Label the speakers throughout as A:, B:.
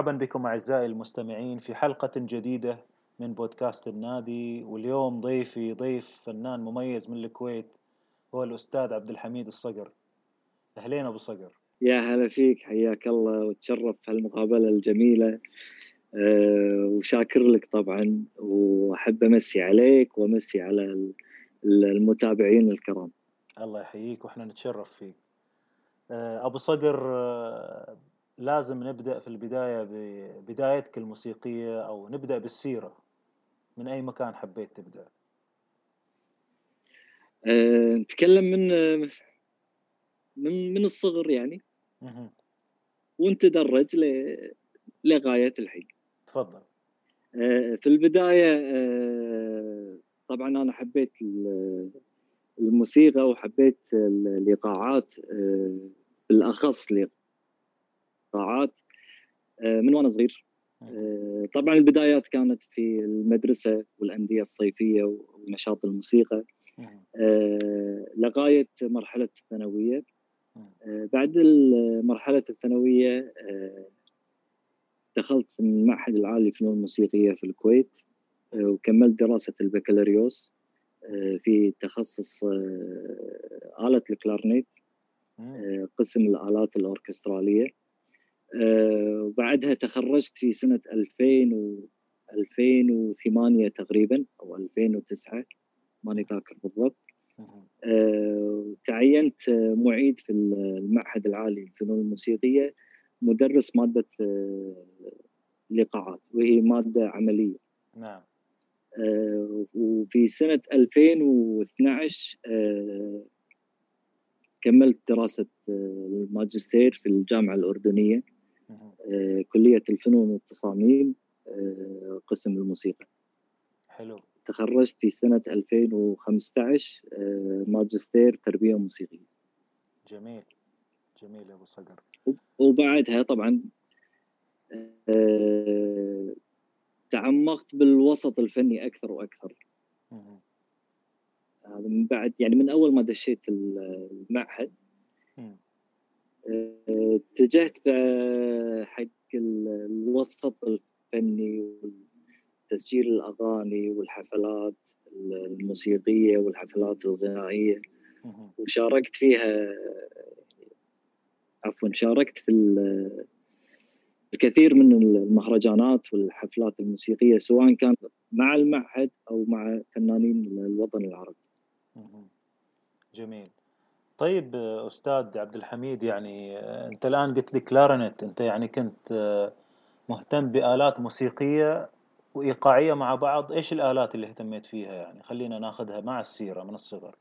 A: مرحبا بكم أعزائي المستمعين في حلقة جديدة من بودكاست النادي واليوم ضيفي ضيف فنان مميز من الكويت هو الأستاذ عبد الحميد الصقر. أهلين أبو صقر.
B: يا هلا فيك حياك الله وتشرف هالمقابلة الجميلة. أه وشاكر لك طبعا وأحب أمسي عليك وأمسي على المتابعين الكرام.
A: الله يحييك وإحنا نتشرف فيك. أه أبو صقر أه لازم نبدأ في البداية ببدايتك الموسيقية أو نبدأ بالسيرة. من أي مكان حبيت تبدأ؟
B: أه نتكلم من من من الصغر يعني. ونتدرج لغاية الحين.
A: تفضل.
B: أه في البداية أه طبعا أنا حبيت الموسيقى وحبيت الإيقاعات بالأخص آه، من وأنا صغير. آه، طبعا البدايات كانت في المدرسة والأندية الصيفية ونشاط الموسيقى. آه، لغاية مرحلة الثانوية. بعد مرحله الثانوية دخلت المعهد العالي للفنون الموسيقيه في الكويت وكملت دراسة البكالوريوس في تخصص آلة الكلارنيت قسم الآلات الأوركسترالية. وبعدها تخرجت في سنة 2000 و 2008 تقريبا أو 2009 ماني ذاكر بالضبط. آه، تعينت معيد في المعهد العالي للفنون الموسيقية مدرس مادة آه، الإيقاعات وهي مادة عملية.
A: نعم.
B: وفي سنة 2012 كملت دراسة الماجستير في الجامعة الأردنية. آه، كلية الفنون والتصاميم آه، قسم الموسيقى.
A: حلو.
B: تخرجت في سنة 2015 آه، ماجستير تربية موسيقية.
A: جميل. جميل يا أبو صقر.
B: وبعدها طبعا تعمقت بالوسط الفني أكثر وأكثر. هذا من بعد يعني من أول ما دشيت المعهد اتجهت حق الوسط الفني وتسجيل الأغاني والحفلات الموسيقية والحفلات الغنائية وشاركت فيها عفوا شاركت في الكثير من المهرجانات والحفلات الموسيقية سواء كان مع المعهد أو مع فنانين الوطن العربي.
A: جميل. طيب أستاذ عبد الحميد يعني أنت الآن قلت لي كلارنت أنت يعني كنت مهتم بآلات موسيقية وإيقاعية مع بعض. إيش الآلات اللي اهتميت فيها يعني؟ خلينا ناخذها مع السيرة من الصغر.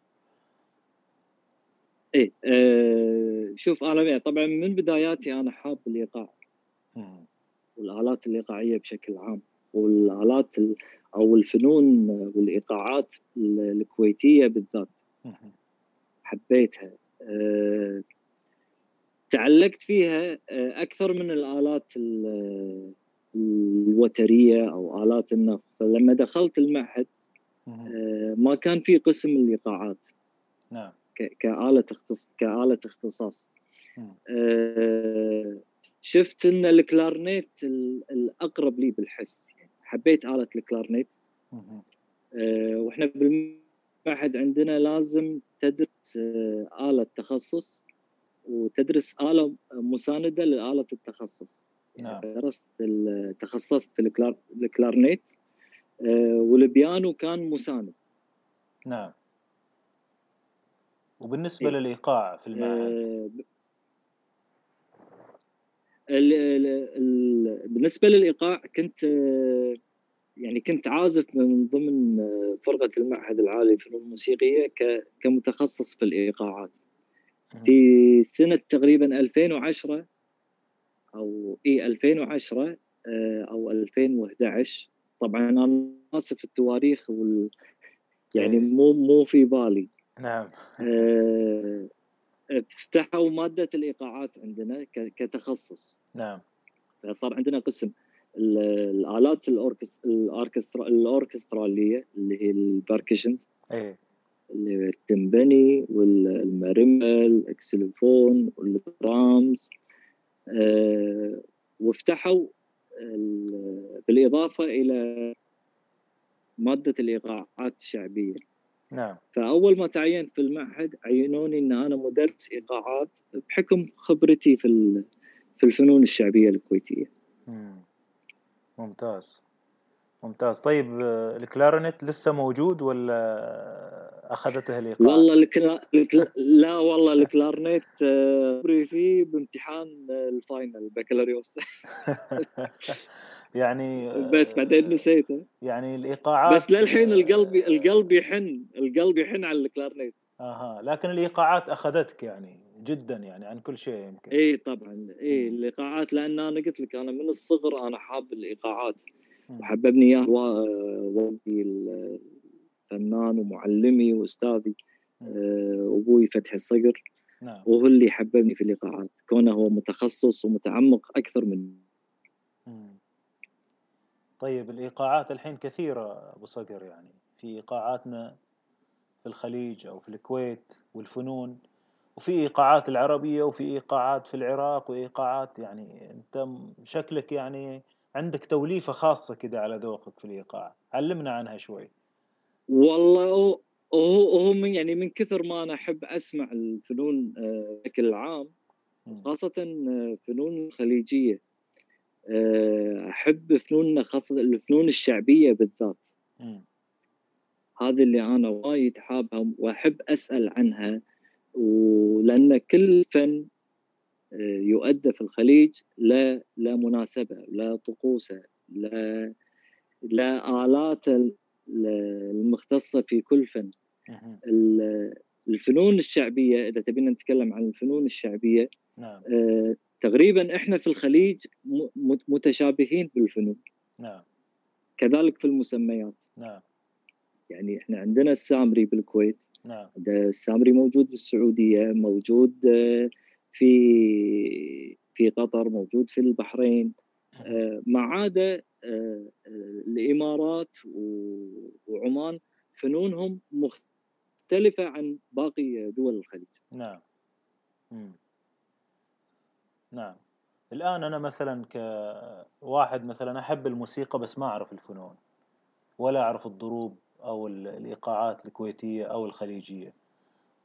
B: إيه آه شوف أنا طبعا من بداياتي أنا حاب الإيقاع. والآلات الإيقاعية بشكل عام والآلات أو الفنون والإيقاعات الكويتية بالذات. حبيتها. أه تعلقت فيها آه، أكثر من الآلات الوترية أو آلات النفط. فلما دخلت المعهد أه ما كان في قسم الايقاعات
A: نعم.
B: كآلة اختصاص كآلة اختصاص. شفت إن الكلارنيت الأقرب لي بالحس. حبيت آلة الكلارنيت. وإحنا بالمعهد عندنا لازم تدرس آه، آلة تخصص وتدرس آلة مساندة لآلة التخصص
A: نعم.
B: درست تخصصت في الكلار... الكلارنيت آه، والبيانو كان مساند
A: نعم وبالنسبة إيه؟ للإيقاع في المعهد
B: آه، ال... ال... ال... بالنسبة للإيقاع كنت يعني كنت عازف من ضمن فرقة المعهد العالي للفنون الموسيقية كمتخصص في الإيقاعات. في سنة تقريبا 2010 أو إي 2010 آه، أو 2011 طبعا أنا آسف التواريخ وال يعني. مو مو في بالي.
A: نعم.
B: آه، فتحوا مادة الإيقاعات عندنا كتخصص.
A: نعم.
B: فصار عندنا قسم. الآلات الاوركسترا الأوركسترالية اللي هي ال
A: percussions إيه.
B: اللي هي التمبني والماريمبا الاكسلوفون والدرامز آه وافتحوا ال- بالإضافة إلى مادة الإيقاعات الشعبية.
A: نعم.
B: فأول ما تعينت في المعهد عينوني إن أنا مدرس إيقاعات بحكم خبرتي في في الفنون الشعبية الكويتية.
A: مم. ممتاز. ممتاز. طيب آه، ال clarinet لسه موجود ولا أخذته الإيقاع؟
B: والله الكلا... الكلا... لا والله ال clarinet آه، فيه بامتحان آه، ال final البكالوريوس
A: يعني
B: بس بعدين نسيته
A: يعني الإيقاعات
B: بس للحين القلب القلب يحن القلب يحن على الكلارنيت
A: أها. لكن الإيقاعات أخذتك يعني. جدا يعني عن كل شيء يمكن
B: اي طبعا اي. الإيقاعات لأن أنا قلت لك أنا من الصغر أنا حاب
A: الإيقاعات.
B: وحببني إياه وا- والدي الفنان ومعلمي
A: وأستاذي.
B: آه، أبوي فتحي الصقر
A: نعم
B: وهو اللي حببني في الإيقاعات كونه هو متخصص ومتعمق أكثر مني
A: مم. طيب الإيقاعات الحين كثيرة أبو صقر يعني في إيقاعاتنا في الخليج أو في الكويت والفنون وفي إيقاعات العربية وفي إيقاعات في العراق وإيقاعات يعني أنت شكلك يعني عندك توليفة خاصة كده على ذوقك في الإيقاع. علمنا عنها شوي.
B: والله هو من يعني من كثر ما أنا أحب أسمع الفنون آه، بشكل عام
A: مم.
B: خاصة آه، فنون الخليجية. آه، أحب فنوننا خاصة الفنون الشعبية بالذات. هذه اللي أنا وايد حابها وأحب أسأل عنها. ولأن كل فن آه، يؤدى في الخليج لا لا مناسبة لا طقوسة لا لا آلات ال- المختصة في كل فن. الفنون الشعبية إذا تبينا نتكلم عن الفنون الشعبية
A: نعم.
B: آه، تقريبا إحنا في الخليج متشابهين بالفنون.
A: نعم.
B: كذلك في المسميات.
A: نعم.
B: يعني إحنا عندنا السامري بالكويت.
A: نعم.
B: السامري موجود بالسعوديه موجود آه، في في قطر موجود في البحرين. آه، ما عدا آه، الإمارات وعمان فنونهم مختلفة عن باقي دول الخليج.
A: نعم. مم. نعم. الآن أنا مثلا كواحد مثلا أحب الموسيقى بس ما أعرف الفنون ولا أعرف الضروب. أو ال- الإيقاعات الكويتية أو الخليجية.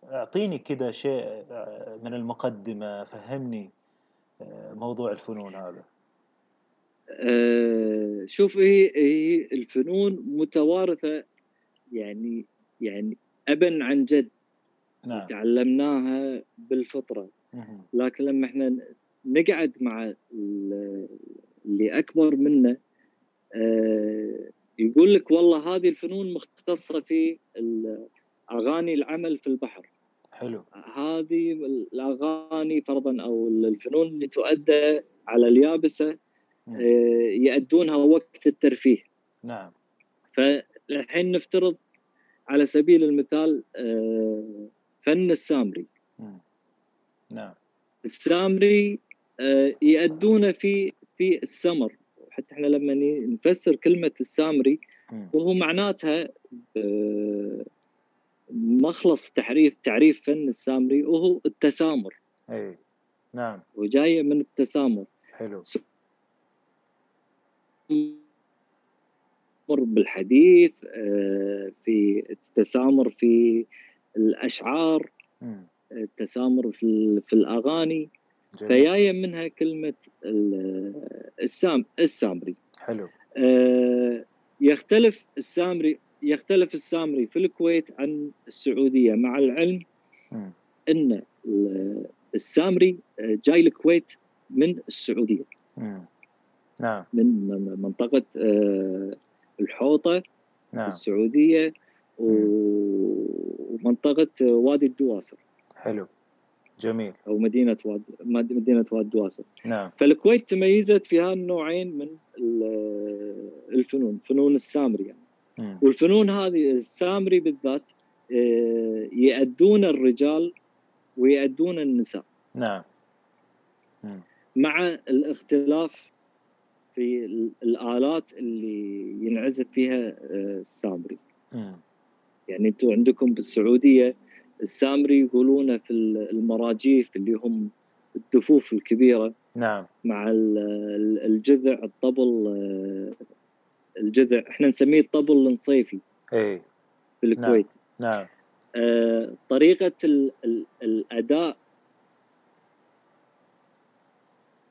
A: أعطيني كده شيء آه، من المقدمة فهمني آه، موضوع الفنون هذا.
B: آه، شوف هي هي الفنون متوارثة يعني يعني ابا عن جد.
A: نعم.
B: تعلمناها بالفطرة.
A: مهم.
B: لكن لما إحنا نقعد مع ال- اللي أكبر منا يقول لك والله هذه الفنون مختصة في أغاني العمل في البحر.
A: حلو.
B: هذه الأغاني فرضا أو الفنون اللي تؤدى على
A: اليابسة.
B: آه، يأدونها وقت الترفيه.
A: نعم.
B: فالحين نفترض على سبيل المثال آه، فن السامري.
A: نعم.
B: السامري آه، يأدونه في في السمر. حتى إحنا لما نفسر كلمة السامري. وهو معناتها آه، مخلص تعريف تعريف فن السامري وهو التسامر.
A: أي نعم.
B: وجاية من التسامر.
A: حلو.
B: التسامر بالحديث آه، في التسامر في الأشعار
A: مم.
B: التسامر في في الأغاني. فجاية منها كلمة ال- السام السامري.
A: حلو.
B: آه، يختلف السامري يختلف السامري في الكويت عن السعودية. مع العلم ال- السامري آه، جاي الكويت من السعودية.
A: مم. نعم.
B: من من- منطقة آه، الحوطة
A: نعم.
B: السعودية و- ومنطقة آه، وادي الدواسر.
A: حلو. جميل.
B: أو مدينة واد مدينة وادي الدواسر
A: نعم.
B: فالكويت تميزت في هالنوعين من ال- الفنون فنون السامري يعني. والفنون هذه السامري بالذات آه، يأدون الرجال ويأدون النساء.
A: نعم.
B: مع الاختلاف في ال- الآلات اللي ينعزف فيها آه، السامري. يعني أنتم عندكم بالسعودية السامري يقولونه في ال- المراجيف اللي هم الدفوف الكبيرة
A: نعم.
B: مع الجذع الطبل الجذع إحنا نسميه الطبل النصيفي
A: اي
B: في الكويت.
A: نعم, نعم.
B: آه طريقة ال ال الأداء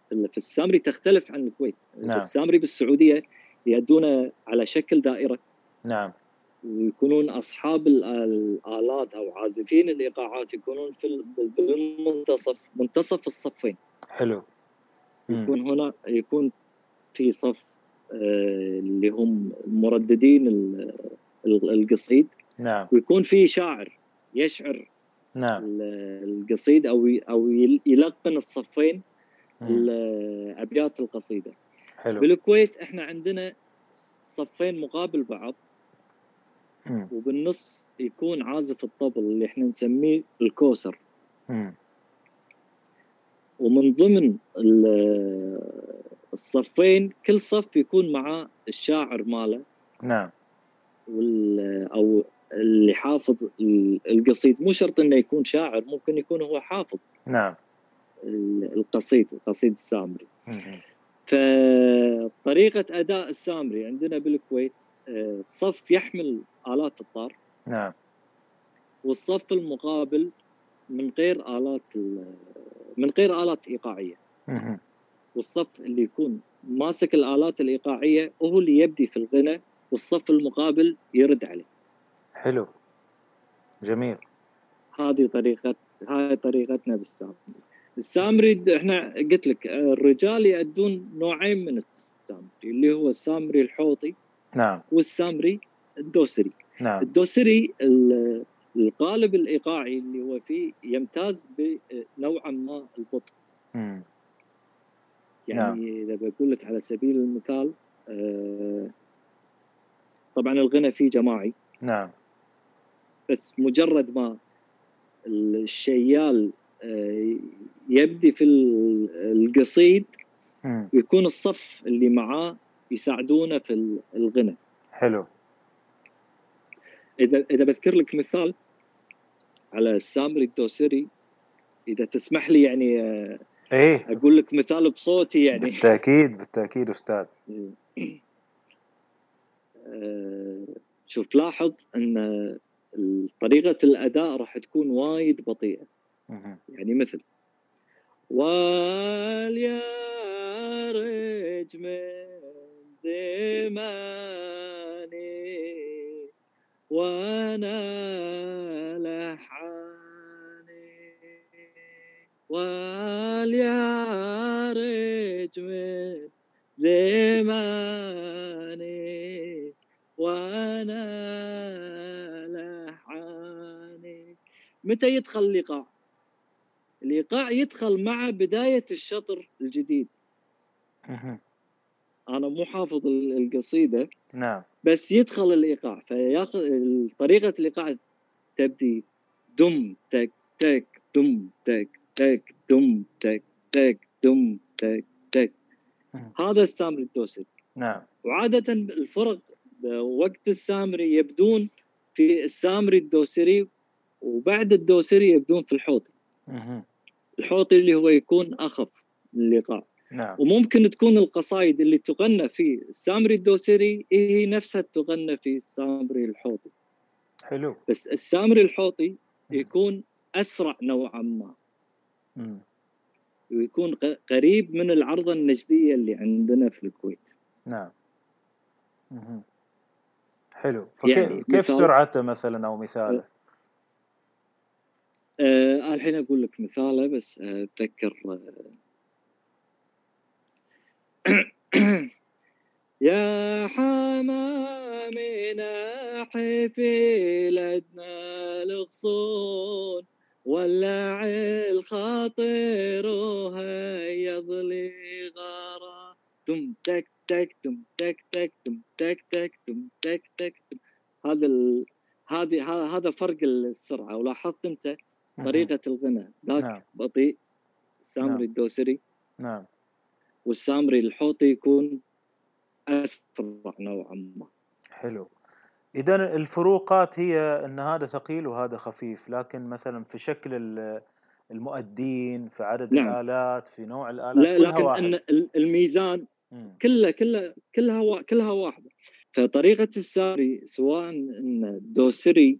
B: في السامري تختلف عن الكويت.
A: نعم.
B: السامري بالسعودية يأدون على شكل دائرة.
A: نعم.
B: ويكونون أصحاب الآلات أو عازفين الإيقاعات يكونون في المنتصف منتصف الصفين.
A: حلو.
B: يكون هنا يكون في صف آه، اللي هم مرددين القصيد.
A: نعم.
B: ويكون في شاعر يشعر
A: نعم.
B: القصيد أو أو يلقن الصفين أبيات القصيدة.
A: حلو.
B: بالكويت إحنا عندنا صفين مقابل بعض. وبالنص يكون عازف الطبل اللي إحنا نسميه الكوسر. ومن ضمن الصفين كل صف يكون معاه الشاعر ماله.
A: نعم.
B: أو اللي حافظ القصيد. مو شرط إنه يكون شاعر ممكن يكون هو حافظ.
A: نعم.
B: القصيد القصيد السامري. فطريقة أداء السامري عندنا بالكويت صف يحمل آلات الطار.
A: نعم.
B: والصف المقابل من غير آلات من غير آلات إيقاعية. والصف اللي يكون ماسك الآلات الإيقاعية هو اللي يبدي في الغنى والصف المقابل يرد عليه.
A: حلو. جميل.
B: هذه طريقة هاي طريقتنا بالسامري السامري إحنا قلت لك الرجال يأدون نوعين من السامري اللي هو السامري الحوطي
A: نعم.
B: والسامري الدوسري.
A: نعم.
B: الدوسري القالب الإيقاعي اللي هو فيه يمتاز بنوعا ما البطء. يعني نعم. إذا بقول لك على سبيل المثال آه، طبعا الغنى فيه جماعي.
A: نعم.
B: بس مجرد ما الشيال آه، يبدي في القصيد ويكون الصف اللي معاه يساعدونه في الغنى.
A: حلو.
B: إذا إذا بذكر لك مثال على السامري الدوسري إذا تسمح لي يعني آه،
A: إيه.
B: أقول لك مثال بصوتي يعني.
A: بالتأكيد بالتأكيد
B: أستاذ. شوف لاحظ إن طريقة الأداء راح تكون وايد بطيئة. يعني مثل واليا من زماني وأنا لحاني واليارج من زماني وأنا لحاني. متى يدخل اللقاء؟ الايقاع يدخل مع بداية الشطر الجديد. أنا مو حافظ القصيدة
A: نعم.
B: بس يدخل الإيقاع. فياخذ طريقة الإيقاع تبدي دم تك تك دم تك تك دم تك تك دم تك تك. هذا السامري الدوسري
A: نعم.
B: وعادة الفرق وقت السامري يبدون في السامري الدوسري وبعد الدوسري يبدون في الحوطي الحوطي اللي هو يكون أخف الايقاع
A: نعم.
B: وممكن تكون القصائد اللي تغنى في السامري الدوسري هي نفسها تغنى في السامري الحوطي.
A: حلو.
B: بس السامري الحوطي يكون أسرع نوعا ما.
A: مم.
B: ويكون قريب من العرضة النجدية اللي عندنا في الكويت.
A: نعم. مم. حلو. فكيف يعني كيف سرعته مثلا أو مثاله؟
B: آه الحين أقول لك مثاله بس أتذكر آه يا في لدنا الغصون ولع الخاطر وهيض لي غارة. تم تك تك تم تك تك تم تك تك تم تك تك هذا ال... هذه هذا فرق السرعة. ولاحظت أنت طريقة الغنى ذاك نعم. بطيء سامري نعم. الدوسري.
A: نعم.
B: والسامري الحوطي يكون أسرع نوعا ما
A: حلو اذا الفروقات هي إن هذا ثقيل وهذا خفيف لكن مثلا في شكل المؤدين في عدد نعم. الآلات في نوع الآلات
B: لا كلها لكن واحد. إن الميزان كلها كلها كلها كلها واحدة فطريقة الساري سواء إن دوسري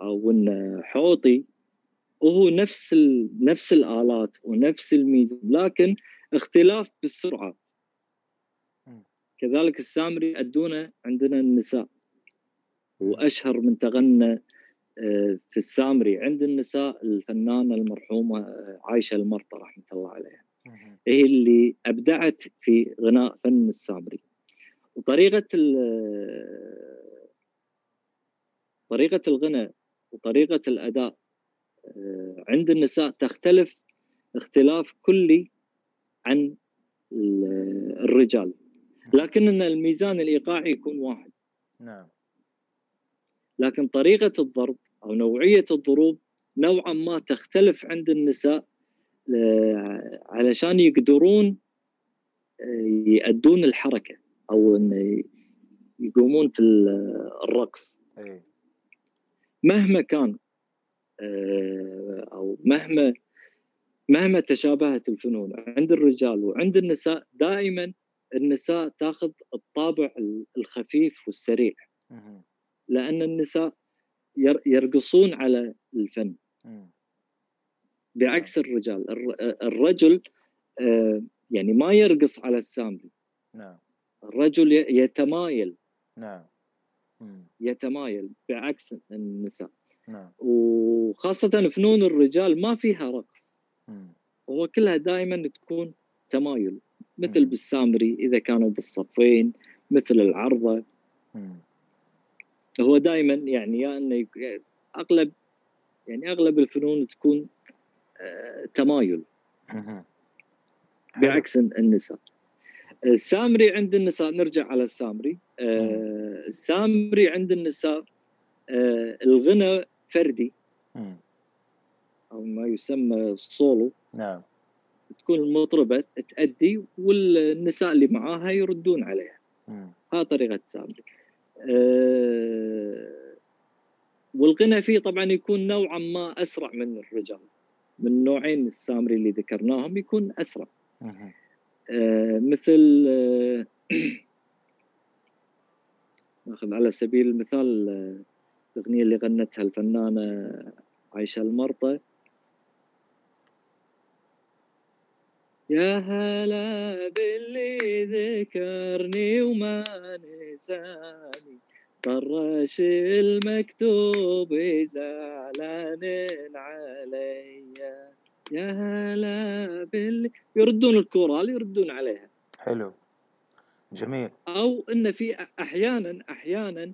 B: أو إن حوطي وهو نفس ال... نفس الآلات ونفس الميزان لكن اختلاف بالسرعات كذلك السامري يؤدونه عندنا النساء. وأشهر من تغنى آه، في السامري عند النساء الفنانة المرحومة آه، عايشة المرطى رحمة الله عليها. هي اللي أبدعت في غناء فن السامري. وطريقة طريقة الغناء وطريقة الأداء آه، عند النساء تختلف اختلاف كلي عن الرجال. لكن الميزان الإيقاعي يكون واحد.
A: نعم.
B: لكن طريقة الضرب أو نوعية الضروب نوعا ما تختلف عند النساء آه، علشان يقدرون آه، يأدون الحركة أو إن يقومون في الرقص.
A: أي.
B: مهما كان آه، أو مهما مهما تشابهت الفنون عند الرجال وعند النساء دائما النساء تاخذ الطابع الخفيف والسريع. لأن النساء يرقصون على الفن. بعكس. الرجال الرجل آه، يعني ما يرقص على السامبل
A: نعم.
B: الرجل يتمايل.
A: نعم.
B: يتمايل بعكس النساء.
A: نعم.
B: وخاصة فنون الرجال ما فيها رقص. هو كلها دائما تكون تمايل مثل بالسامري إذا كانوا بالصفين مثل العرضة. هو دائما يعني يا إنه أغلب يعني أغلب الفنون تكون آه تمايل. بعكس النساء. السامري عند النساء نرجع على السامري. آه السامري عند النساء آه الغنى فردي. أو ما يسمى السولو
A: نعم.
B: تكون المطربة تأدي والنساء اللي معاها يردون عليها. هذه طريقة السامري آه، والغنى فيه طبعا يكون نوعا ما أسرع من الرجال. من نوعين السامري اللي ذكرناهم يكون أسرع. آه مثل آه نأخذ على سبيل المثال آه، الأغنية اللي غنتها الفنانة عايشة المرطى يا هلا باللي ذكرني وما نساني. طرش المكتوب زعلان علي يا هلا باللي يردون الكورال يردون عليها.
A: حلو. جميل.
B: أو إن في أحيانا أحيانا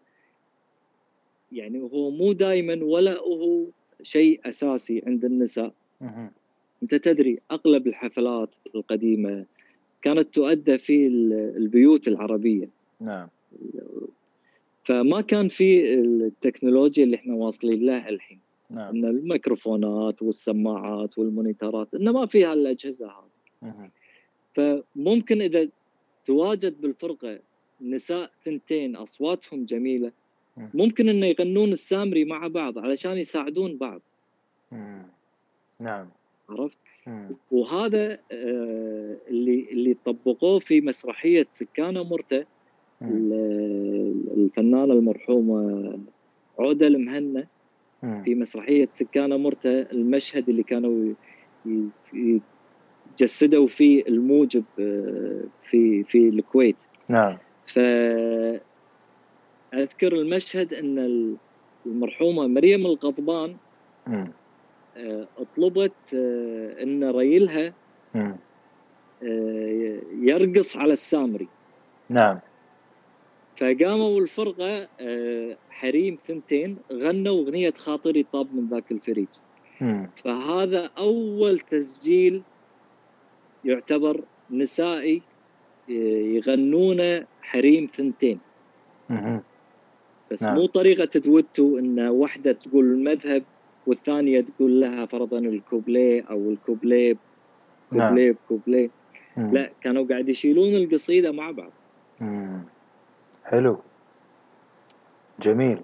B: يعني هو مو دائما ولا هو شيء أساسي عند النساء. أنت تدري أغلب الحفلات القديمة كانت تؤدى في البيوت العربية.
A: نعم.
B: فما كان في التكنولوجيا اللي إحنا واصلين لها الحين.
A: نعم.
B: إن الميكروفونات والسماعات والمونيترات انه ما فيها الأجهزة
A: هذه.
B: فممكن إذا تواجد بالفرقة نساء ثنتين أصواتهم جميلة ممكن إنه يغنون السامري مع بعض علشان يساعدون بعض.
A: نعم.
B: عرفت؟ وهذا آه، اللي اللي طبقوه في مسرحية سكانه مرته الفنانة المرحومة عودة المهنا في مسرحية سكانه مرته المشهد اللي كانوا جسدوا فيه الموجب آه، في في الكويت.
A: نعم.
B: ف أذكر المشهد إن المرحومة مريم الغضبان آه، طلبت آه، إن ريلها آه، يرقص على السامري.
A: نعم.
B: فقاموا الفرقة حريم ثنتين غنوا أغنية خاطري طاب من ذاك الفريج فهذا أول تسجيل يعتبر نسائي يغنون حريم ثنتين. بس نعم. مو طريقة دوتو إن واحدة تقول المذهب والثانية تقول لها فرضا الكوبليه أو الكوبليه كوبليه نعم. كوبليه لا كانوا قاعد يشيلون القصيدة مع بعض.
A: مم. حلو. جميل.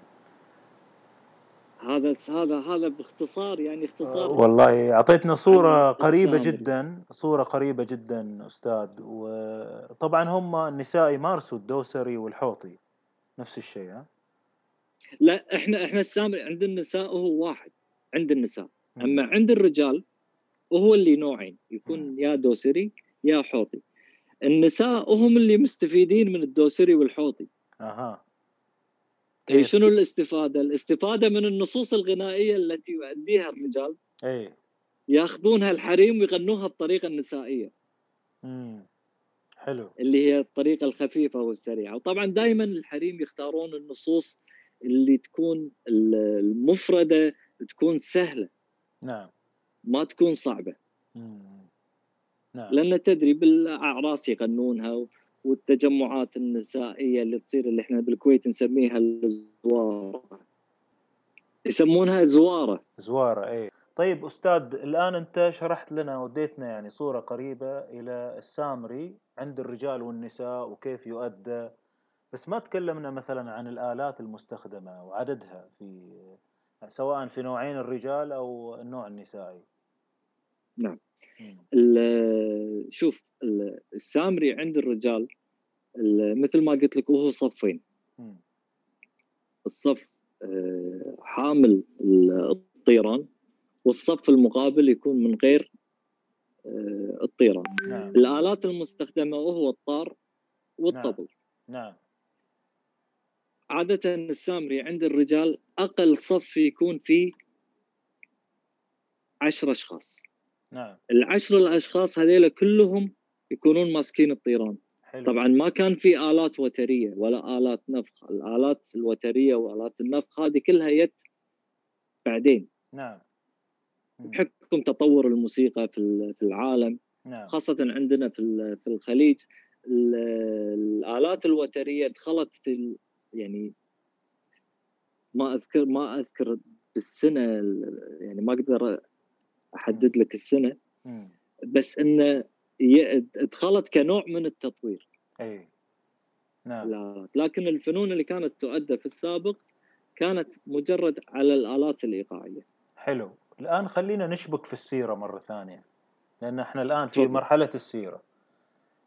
B: هذا هذا هذا باختصار يعني اختصار.
A: والله
B: أعطيتنا
A: قريبة
B: السامري.
A: جدا صورة قريبة جدا أستاذ. وطبعا هم النساء يمارسوا الدوسري والحوطي. نفس الشيء ها؟
B: لا إحنا إحنا السامري عند النساء هو واحد. عند النساء. أما عند الرجال وهو اللي نوعين. يكون يا دوسري يا حوطي. النساء هم اللي مستفيدين من الدوسري والحوطي.
A: أها.
B: إيه
A: كيف؟
B: شنو الاستفادة؟ الاستفادة من النصوص الغنائية التي يؤديها الرجال
A: اي
B: ياخذونها الحريم ويغنوها بطريقة النسائيه
A: امم حلو.
B: اللي هي الطريقة الخفيفة والسريعة. وطبعا دائما الحريم يختارون النصوص اللي تكون المفردة تكون سهلة
A: نعم.
B: ما تكون صعبة.
A: مم. نعم.
B: لأن تدري بالأعراس يغنونها والتجمعات النسائية اللي تصير اللي إحنا بالكويت نسميها الزوارة. يسمونها زوارة.
A: زوارة اي طيب أستاذ الآن أنت شرحت لنا وديتنا يعني صورة قريبة إلى السامري عند الرجال والنساء وكيف يؤدى. بس ما تكلمنا مثلا عن الآلات المستخدمة وعددها في سواء في نوعين الرجال أو النوع النسائي.
B: نعم. شوف ال- السامري عند الرجال ال- مثل ما قلت لك وهو صفين. الصف آه، حامل ال- الطيران والصف المقابل يكون من غير آه، الطيران.
A: نعم.
B: الآلات المستخدمة وهو الطار والطبل.
A: نعم.
B: عادة السامري عند الرجال أقل صف يكون فيه عشر أشخاص.
A: نعم.
B: العشر الأشخاص هذيلا كلهم يكونون ماسكين الطيران.
A: حلو.
B: طبعا ما كان في آلات وترية ولا آلات نفخ. الآلات الوترية وآلات النفخ هذه كلها جت بعدين.
A: نعم.
B: بحكم تطور الموسيقى في ال- في العالم
A: نعم.
B: خاصة عندنا في ال- في الخليج ال- الآلات الوترية دخلت في يعني ما أذكر ما أذكر بالسنة ال- يعني ما أقدر أحدد لك السنة.
A: مم.
B: بس إنه ي- دخلت كنوع من التطوير.
A: إي. نعم.
B: لكن الفنون اللي كانت تؤدى في السابق كانت مجرد على الآلات الإيقاعية.
A: حلو. الآن خلينا نشبك في السيرة مرة ثانية. لأن إحنا الآن في
B: تفضل.
A: مرحلة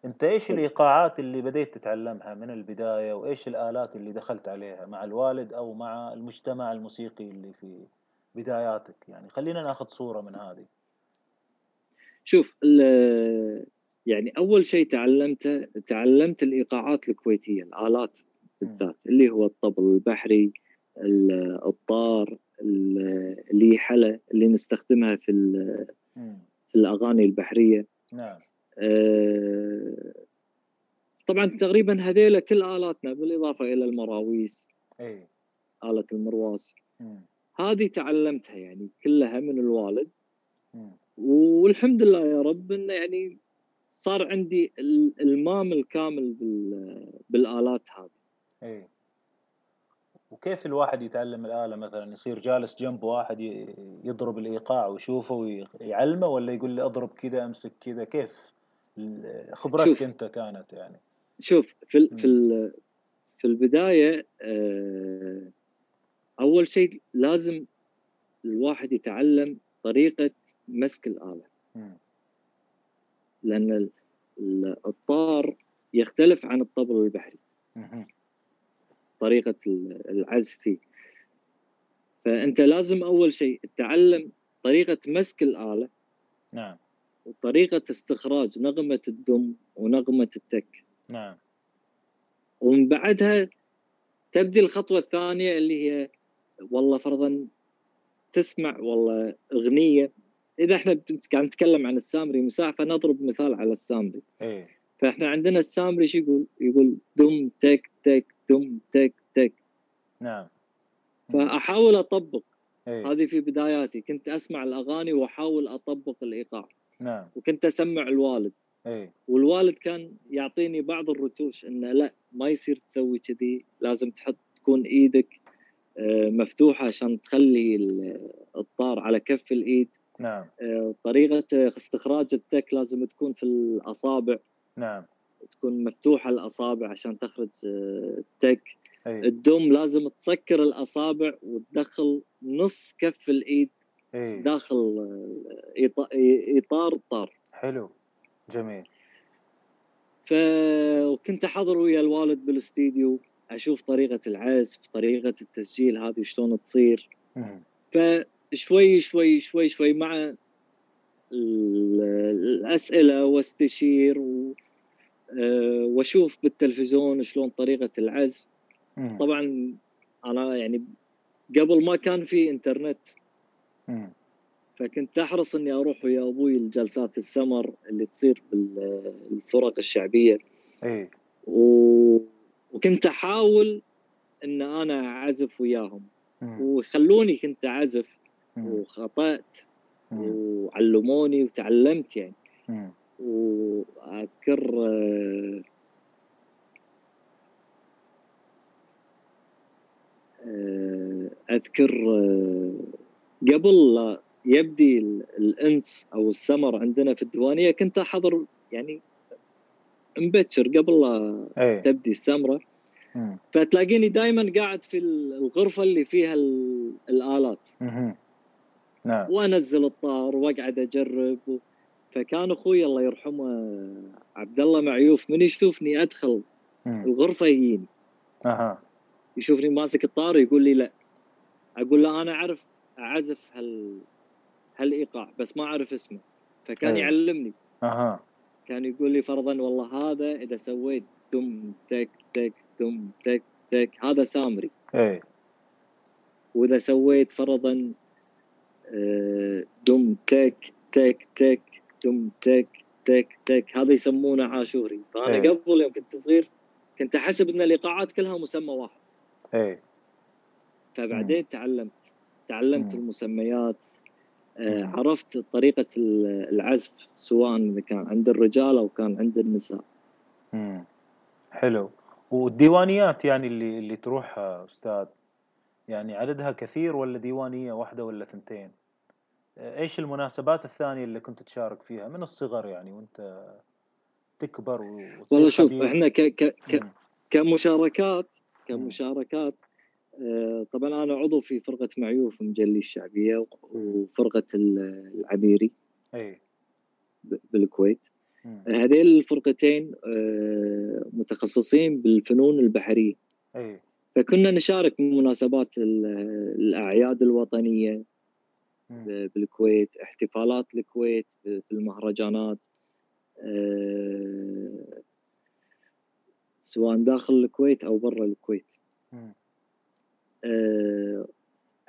A: السيرة أنت إيش
B: تفضل.
A: الإيقاعات اللي بديت تتعلمها من البداية؟ وإيش الآلات اللي دخلت عليها مع الوالد أو مع المجتمع الموسيقي اللي في بداياتك؟ يعني خلينا ناخذ صورة من هذه.
B: شوف ال- يعني أول شيء تعلمته تعلمت الإيقاعات الكويتية الآلات بالذات اللي هو الطبل البحري ال- الطار ال- الليحله اللي نستخدمها في. في الأغاني البحرية.
A: نعم.
B: طبعا تقريبا هذيلا كل آلاتنا بالإضافة إلى المراويس
A: أي.
B: آلة المرواس. هذه تعلمتها يعني كلها من الوالد.
A: مم.
B: والحمد لله يا رب إنه يعني صار عندي ال- المام الكامل بال- بالآلات هذه.
A: إي. وكيف الواحد يتعلم الآلة مثلا؟ يصير جالس جنب واحد يضرب الإيقاع ويشوفه ويعلمه ولا يقول لي أضرب كذا أمسك كذا؟ كيف؟ خبرتك
B: شوف.
A: أنت كانت يعني
B: شوف في ال-. في ال- في البداية آه، أول شيء لازم الواحد يتعلم طريقة مسك الآلة
A: مم.
B: لأن ال- ال- الطار يختلف عن الطبل البحري. طريقة ال- العزف فيه فأنت لازم أول شيء تتعلم طريقة مسك الآلة
A: نعم
B: وطريقة استخراج نغمة الدم ونغمة التك.
A: نعم.
B: ومن بعدها تبدي الخطوة الثانية اللي هي والله فرضا تسمع والله أغنية. إذا إحنا قاعد نتكلم عن السامري مساع فنضرب مثال على السامري.
A: اي
B: فإحنا عندنا السامري شو يقول؟ يقول دم تك تك دم تك تك.
A: نعم.
B: فأحاول أطبق.
A: اي
B: هذه في بداياتي. كنت أسمع الأغاني وأحاول أطبق الإيقاع.
A: نعم.
B: وكنت أسمع الوالد.
A: اي
B: والوالد كان يعطيني بعض الرتوش إنه لا ما يصير تسوي كذي لازم تحط تكون إيدك آه، مفتوحة عشان تخلي ال- الطار على كف الإيد.
A: نعم.
B: آه، طريقة استخراج التك لازم تكون في الأصابع.
A: نعم.
B: تكون مفتوحة الأصابع عشان تخرج آه، التك.
A: اي
B: الدم لازم تسكر الأصابع وتدخل نص كف الإيد.
A: اي
B: داخل آه، إطار الطار
A: حلو جميل
B: ف وكنت أحضر ويا الوالد بالاستديو أشوف طريقة العزف طريقة التسجيل هذه شلون تصير. فشوي شوي شوي شوي مع ال- الأسئلة واستشير و آه، وأشوف بالتلفزيون شلون طريقة العزف. طبعا أنا يعني قبل ما كان في
A: إنترنت.
B: فكنت أحرص إني أروح ويا أبوي لجلسات السمر اللي تصير بالفرق الشعبية
A: اي
B: و... وكنت أحاول إن أنا أعزف وياهم
A: مم.
B: ويخلوني كنت أعزف
A: مم.
B: وخطأت
A: مم.
B: وعلموني وتعلمت يعني. وأذكر آه، أذكر آه، قبل لا يبدي ال- الانس أو السمر عندنا في الديوانية كنت أحضر يعني مبكر قبل لا
A: اي
B: تبدي السمرة.
A: مم.
B: فتلاقيني دائما قاعد في الغرفة اللي فيها ال-
A: الآلات. نعم.
B: وأنزل الطار وأقعد أجرب و... فكان أخوي الله يرحمه عبد الله معيوف من يشوفني أدخل
A: مم.
B: الغرفة يجيني.
A: أها.
B: يشوفني ماسك الطار يقول لي لا. أقول له أنا أعرف أعزف هال هالإيقاع بس ما أعرف اسمه. فكان
A: أي.
B: يعلمني.
A: أها.
B: كان يقول لي فرضا والله هذا إذا سويت دم تك تك دم تك تك هذا سامري.
A: اي
B: وإذا سويت فرضا آه، دم تك تك تك دم تك تك تك هذا يسمونه عاشوري. فأنا
A: إيه.
B: قبل يوم كنت صغير كنت أحسب إن الإيقاعات كلها مسمى واحد.
A: اي
B: فبعدين تعلمت. تعلمت
A: مم.
B: المسميات آه،. عرفت طريقة ال- العزف سواء كان عند الرجال أو كان عند النساء
A: مم. حلو والديوانيات يعني اللي اللي تروحها أستاذ يعني عددها كثير ولا ديوانية واحدة ولا ثنتين إيش المناسبات الثانية اللي كنت تشارك فيها من الصغر يعني وأنت تكبر
B: والله شوف
A: خبير
B: إحنا ك ك ك. كمشاركات كمشاركات آه، طبعا أنا عضو في فرقة معيوف مجلي الشعبية وفرقة ال- العبيري أي. بالكويت.
A: مم.
B: هذيل الفرقتين آه، متخصصين بالفنون البحرية.
A: أي.
B: فكنا نشارك بمناسبات ال-
A: الأعياد
B: الوطنية بالكويت احتفالات الكويت في المهرجانات آه، سواء داخل الكويت أو برا الكويت. آه،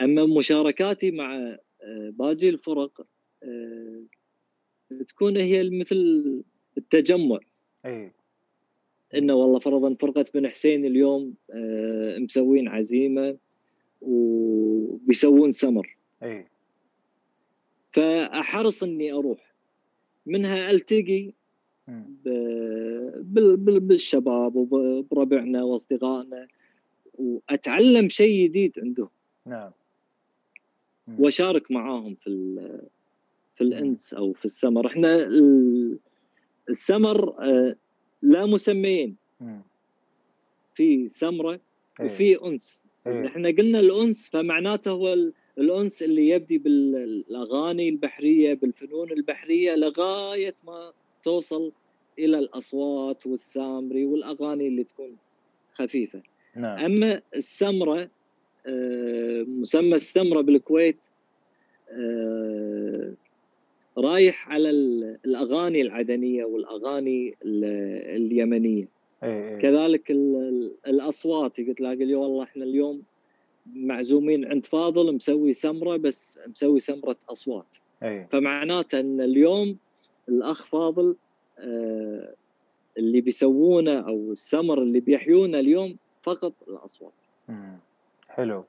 B: أما مشاركاتي مع آه، باقي الفرق آه، تكون هي مثل التجمع.
A: إي.
B: إنه والله فرضا فرقة بن حسين اليوم آه، مسوين عزيمة وبيسوون سمر.
A: إي.
B: فأحرص إني أروح. منها ألتقي بالشباب وبربعنا وأصدقائنا. وأتعلم شيء جديد عندهم
A: نعم.
B: وأشارك معاهم في في الإنس أو في السمر إحنا ال- السمر آه، لا مسميين. في سمرة
A: إيه.
B: وفي أنس
A: إيه.
B: إحنا قلنا الأنس فمعناته هو ال- الأنس اللي يبدي بالأغاني البحرية بالفنون البحرية لغاية ما توصل إلى الأصوات والسامري والأغاني اللي تكون خفيفة
A: نعم.
B: أما السمرة آه، مسمى السمرة بالكويت آه، رايح على ال- الأغاني العدنية والأغاني ال- اليمنية.
A: اي اي
B: كذلك ال- ال- الأصوات قلت لاقي لي والله إحنا اليوم معزومين عند فاضل مسوي سمرة بس مسوي سمرة أصوات.
A: اي
B: فمعناته إن اليوم الأخ فاضل آه، اللي بيسوونه أو السمر اللي بيحيونه اليوم فقط الأصوات.
A: مم. حلو.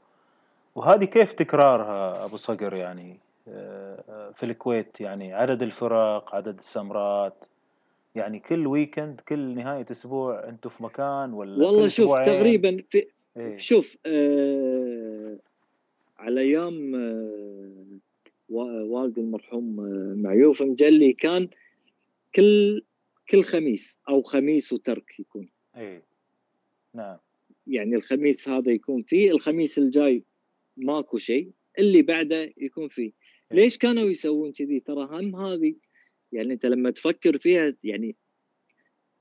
A: وهذه كيف تكرارها أبو صقر يعني؟ آه، في الكويت يعني عدد الفرق عدد السمرات يعني كل ويكند كل نهاية أسبوع أنتم في مكان ولا
B: والله شوف؟ تقريبا في
A: إيه.
B: شوف آه على أيام آه وا- والدي المرحوم آه معيوف مجلي كان كل كل خميس أو خميس وترك يكون.
A: إيه. نعم.
B: يعني الخميس هذا يكون فيه الخميس الجاي ماكو شيء اللي بعده يكون فيه
A: إيه.
B: ليش كانوا يسوون كذي ترى هم هذه يعني أنت لما تفكر فيها يعني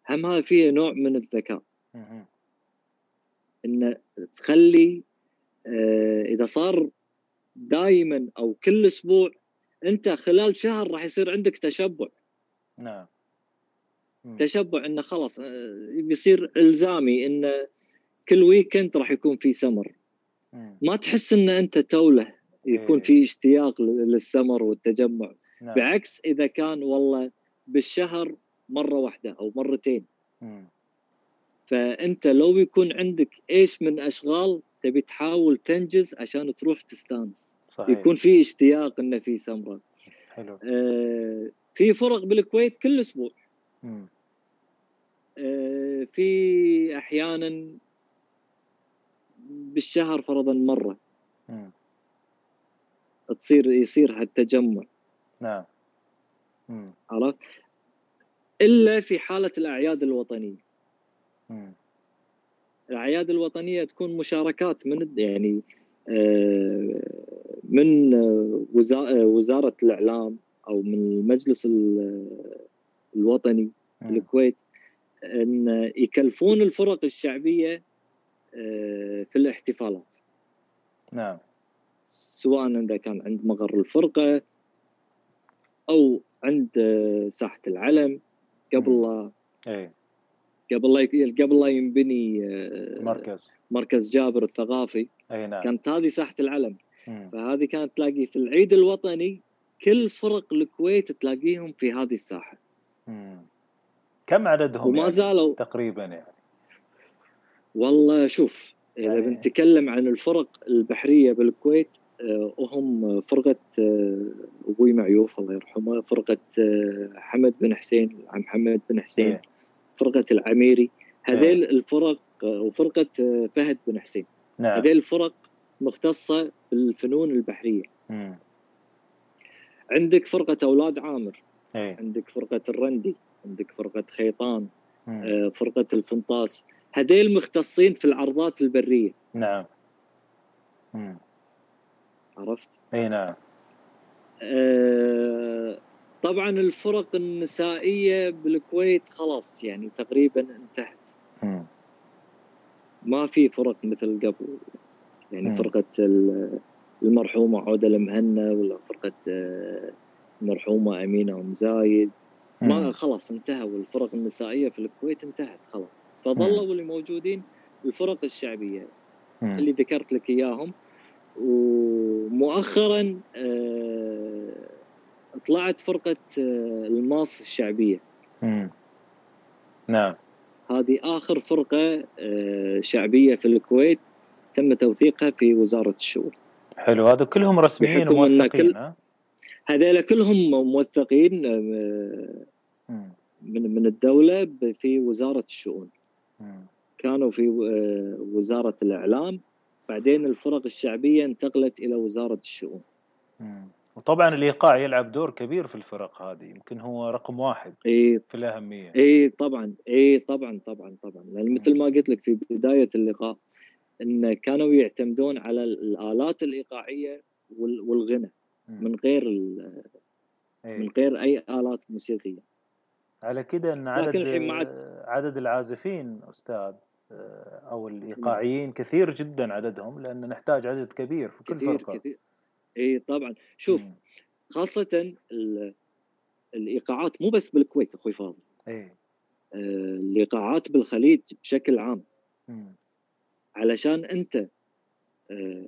B: هم هذا فيها نوع من الذكاء. إن تخلي آه، إذا صار دائما أو كل أسبوع أنت خلال شهر راح يصير عندك تشبع
A: نعم.
B: تشبع إنه خلاص آه، بيصير إلزامي إنه كل ويكند راح يكون في سمر. ما تحس إن أنت تولة يكون
A: إيه.
B: في اشتياق لل- للسمر والتجمع.
A: نعم.
B: بعكس إذا كان والله بالشهر مرة واحدة أو مرتين.
A: مم.
B: فأنت لو يكون عندك إيش من أشغال تبي تحاول تنجز عشان تروح تستانس.
A: صحيح.
B: يكون في اشتياق إنه في سمره
A: حلو.
B: آه، في فرق بالكويت كل
A: أسبوع.
B: آه، في أحيانا بالشهر فرضا مرة
A: مم.
B: تصير يصير هالتجمع
A: نعم.
B: عرفت إلا في حالة الأعياد الوطنية
A: مم.
B: الأعياد الوطنية تكون مشاركات من يعني آه، من وزا- وزارة الإعلام أو من المجلس ال- الوطني في. الكويت إن يكلفون الفرق الشعبية في الاحتفالات.
A: نعم.
B: سواء إذا كان عند مقر الفرقة أو عند آه، ساحة العلم قبل. لا
A: اي
B: قبل لا يك- قبل لا ينبني آه،
A: مركز.
B: مركز جابر الثقافي
A: إي نعم.
B: كانت هذه ساحة العلم.
A: مم.
B: فهذه كانت تلاقي في العيد الوطني كل فرق الكويت تلاقيهم في هذه الساحة.
A: مم. كم عددهم
B: وما
A: يعني
B: زالوا
A: تقريبا يعني؟
B: والله شوف إذا
A: يعني-
B: بنتكلم عن الفرق البحرية بالكويت آه، وهم فرقة آه، أبوي معيوف الله يرحمه فرقة آه، حمد بن حسين عم محمد بن حسين
A: إيه.
B: فرقة العميري. هذيل الفرق آه، وفرقة آه، فهد بن حسين.
A: نعم.
B: هذيل الفرق مختصة بالفنون البحرية.
A: مم.
B: عندك فرقة أولاد عامر
A: اي
B: عندك فرقة الرندي عندك فرقة خيطان. آه، فرقة الفنطاس. هذيل مختصين في العرضات البرية.
A: نعم. مم.
B: عرفت؟
A: إي نعم.
B: آه، طبعا الفرق النسائية بالكويت خلاص يعني تقريبا انتهت.
A: مم.
B: ما في فرق مثل قبل. يعني
A: مم.
B: فرقة ال- المرحومة عودة المهنا ولا فرقة آه، المرحومه أمينة ام زايد ما. خلاص انتهوا. الفرق النسائية في الكويت انتهت خلاص. فظلوا اللي موجودين الفرق
A: الشعبية.
B: اللي ذكرت لك إياهم ومؤخرا آه، طلعت فرقة آه، الماس
A: الشعبية. نعم
B: هذه آخر فرقة آه، شعبية في الكويت تم توثيقها في وزارة الشؤون
A: حلو هذا كلهم رسميين وموثقين
B: كل- هذول كلهم موثقين. من من الدولة في وزارة الشؤون. كانوا في آه، وزارة الإعلام. بعدين الفرق الشعبية انتقلت إلى وزارة الشؤون.
A: وطبعا الإيقاع يلعب دور كبير في الفرق هذه. يمكن هو رقم واحد
B: إي.
A: في الأهمية.
B: إي طبعا. إي طبعا طبعا طبعا. لأن مثل ما قلت لك في بداية اللقاء إن كانوا يعتمدون على الآلات الإيقاعية وال- والغنى. من غير
A: إيه.
B: من غير أي آلات موسيقية.
A: على كده إن عدد عدد العازفين أستاذ آه، أو الإيقاعيين كثير جدا عددهم لأن نحتاج عدد كبير في كل
B: كثير
A: فرقة.
B: كثير. إي طبعا. شوف
A: مم.
B: خاصة ال- الإيقاعات مو بس بالكويت أخوي فاضل.
A: إيه
B: آه، الإيقاعات بالخليج بشكل عام.
A: مم.
B: علشان أنت آه،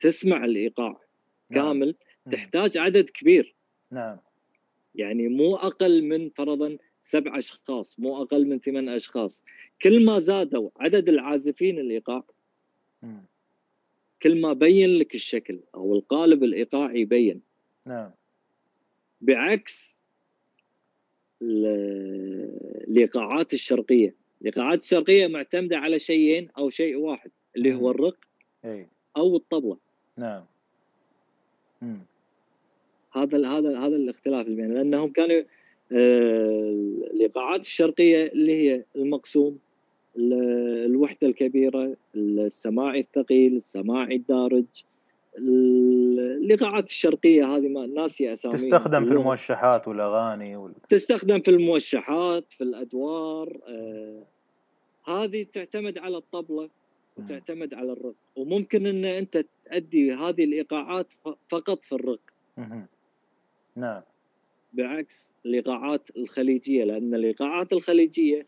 B: تسمع الإيقاع
A: نعم.
B: كامل
A: مم.
B: تحتاج عدد كبير.
A: نعم.
B: يعني مو أقل من فرضا سبع أشخاص مو أقل من ثمان أشخاص. كل ما زادوا عدد العازفين
A: الإيقاع.
B: كل ما بين لك الشكل أو القالب الإيقاعي يبين.
A: نعم.
B: بعكس ال- الإيقاعات الشرقية. الإيقاعات الشرقية معتمدة على شيئين أو شيء واحد اللي هو. الرق
A: إيه.
B: أو الطبلة.
A: نعم.
B: هذا هذا هذا الاختلاف اللي بين لأنهم كانوا آه، الايقاعات الشرقية اللي هي المقسوم الوحدة الكبيرة السماعي الثقيل السماعي الدارج الايقاعات الشرقية هذه ما ناسي اساميها
A: تستخدم في الموشحات والأغاني وال...
B: تستخدم في الموشحات في الأدوار آه هذه تعتمد على الطبلة وتعتمد على الرق. وممكن إن أنت تؤدي هذه الإيقاعات فقط في الرق.
A: نعم.
B: بعكس الايقاعات الخليجية لأن الايقاعات الخليجية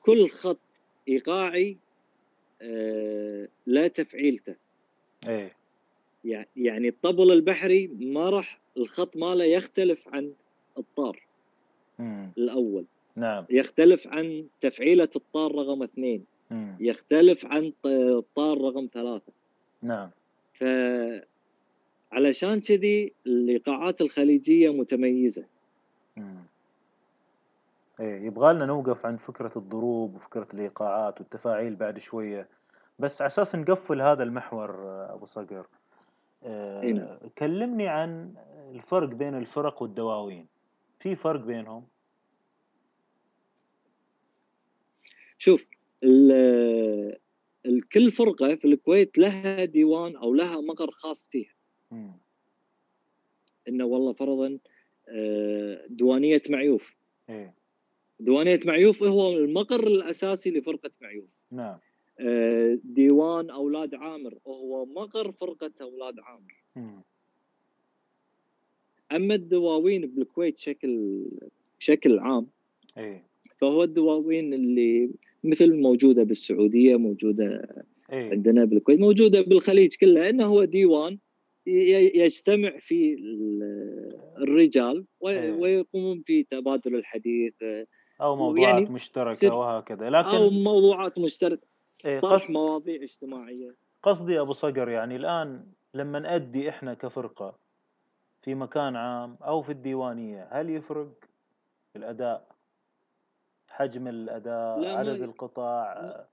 B: كل خط إيقاعي آه لا تفعيلته.
A: إيه.
B: يعني الطبل البحري ما راح الخط ماله يختلف عن الطار
A: مم.
B: الأول.
A: نعم.
B: يختلف عن تفعيلة الطار رقم اثنين.
A: مم.
B: يختلف عن الطار رقم ثلاثة.
A: نعم.
B: ف علشان كذي الايقاعات الخليجية متميزة.
A: مم. إيه يبغى لنا نوقف عند فكرة الضروب وفكرة الايقاعات والتفاعيل بعد شوية. بس على أساس نقفل هذا المحور أبو صقر
B: إيه
A: كلمني عن الفرق بين الفرق والدواوين. في فرق بينهم؟
B: شوف كل فرقة في الكويت لها ديوان أو لها مقر خاص فيها.
A: م.
B: إنه والله فرضا آه، ديوانية معيوف
A: إيه؟
B: ديوانية معيوف هو المقر الأساسي لفرقة معيوف
A: نعم
B: آه، ديوان أولاد عامر هو مقر فرقة أولاد عامر
A: م.
B: أما الدواوين بالكويت بشكل بشكل عام
A: إيه؟
B: فهو الدواوين اللي مثل موجودة بالسعودية موجودة
A: إيه؟
B: عندنا بالكويت موجودة بالخليج كله إنه هو ديوان يجتمع في الرجال
A: إيه.
B: ويقومون في تبادل الحديث
A: أو موضوعات يعني مشتركة وهكذا. لكن
B: أو موضوعات مشتركة.
A: إيه
B: طرح مواضيع اجتماعية.
A: قصدي أبو صقر يعني الآن لما نأدي إحنا كفرقة في مكان عام أو في الديوانية هل يفرق الأداء؟ حجم الأداء عدد القطاع؟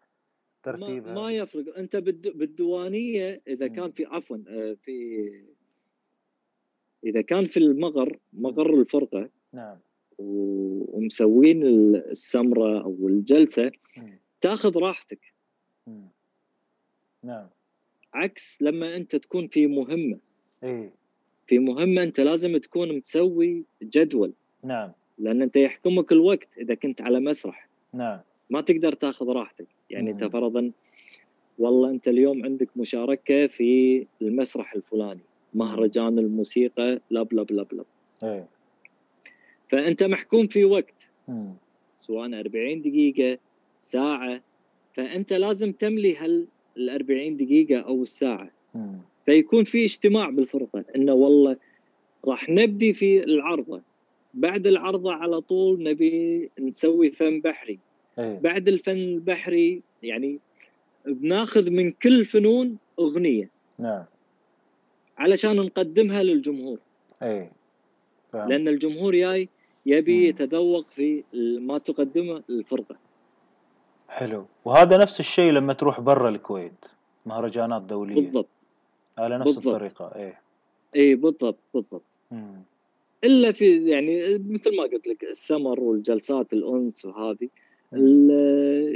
A: ترتيبها
B: ما, ما يفرق أنت بالديوانية إذا كان في عفوا آه، في إذا كان في المغر مغر الفرقة
A: نعم.
B: ومسوين السمرة أو الجلسة تأخذ راحتك.
A: نعم.
B: عكس لما أنت تكون في مهمة.
A: إيه.
B: في مهمة أنت لازم تكون مسوي جدول.
A: نعم.
B: لأن أنت يحكمك الوقت إذا كنت على مسرح.
A: نعم.
B: ما تقدر تأخذ راحتك. يعني انت فرضا والله أنت اليوم عندك مشاركة في المسرح الفلاني مهرجان الموسيقى لب لب لب لب
A: إيه.
B: فأنت محكوم في وقت. سواء 40 دقيقة ساعة. فأنت لازم تملي هال ال 40 دقيقة أو
A: الساعة.
B: فيكون في اجتماع بالفرقه انه والله راح نبدي في العرضة. بعد العرضة على طول نبي نسوي فن بحري.
A: أيه.
B: بعد الفن البحري يعني بناخذ من كل فنون أغنية.
A: نعم.
B: علشان نقدمها للجمهور.
A: أي
B: فهم. لأن الجمهور جاي يبي يتذوق في ما تقدمه الفرقة.
A: حلو. وهذا نفس الشيء لما تروح برا الكويت مهرجانات دولية.
B: بالضبط.
A: على نفس بالضبط. الطريقة إيه.
B: إيه بالضبط بالضبط.
A: مم.
B: إلا في يعني مثل ما قلت لك السمر والجلسات الأنس وهذه.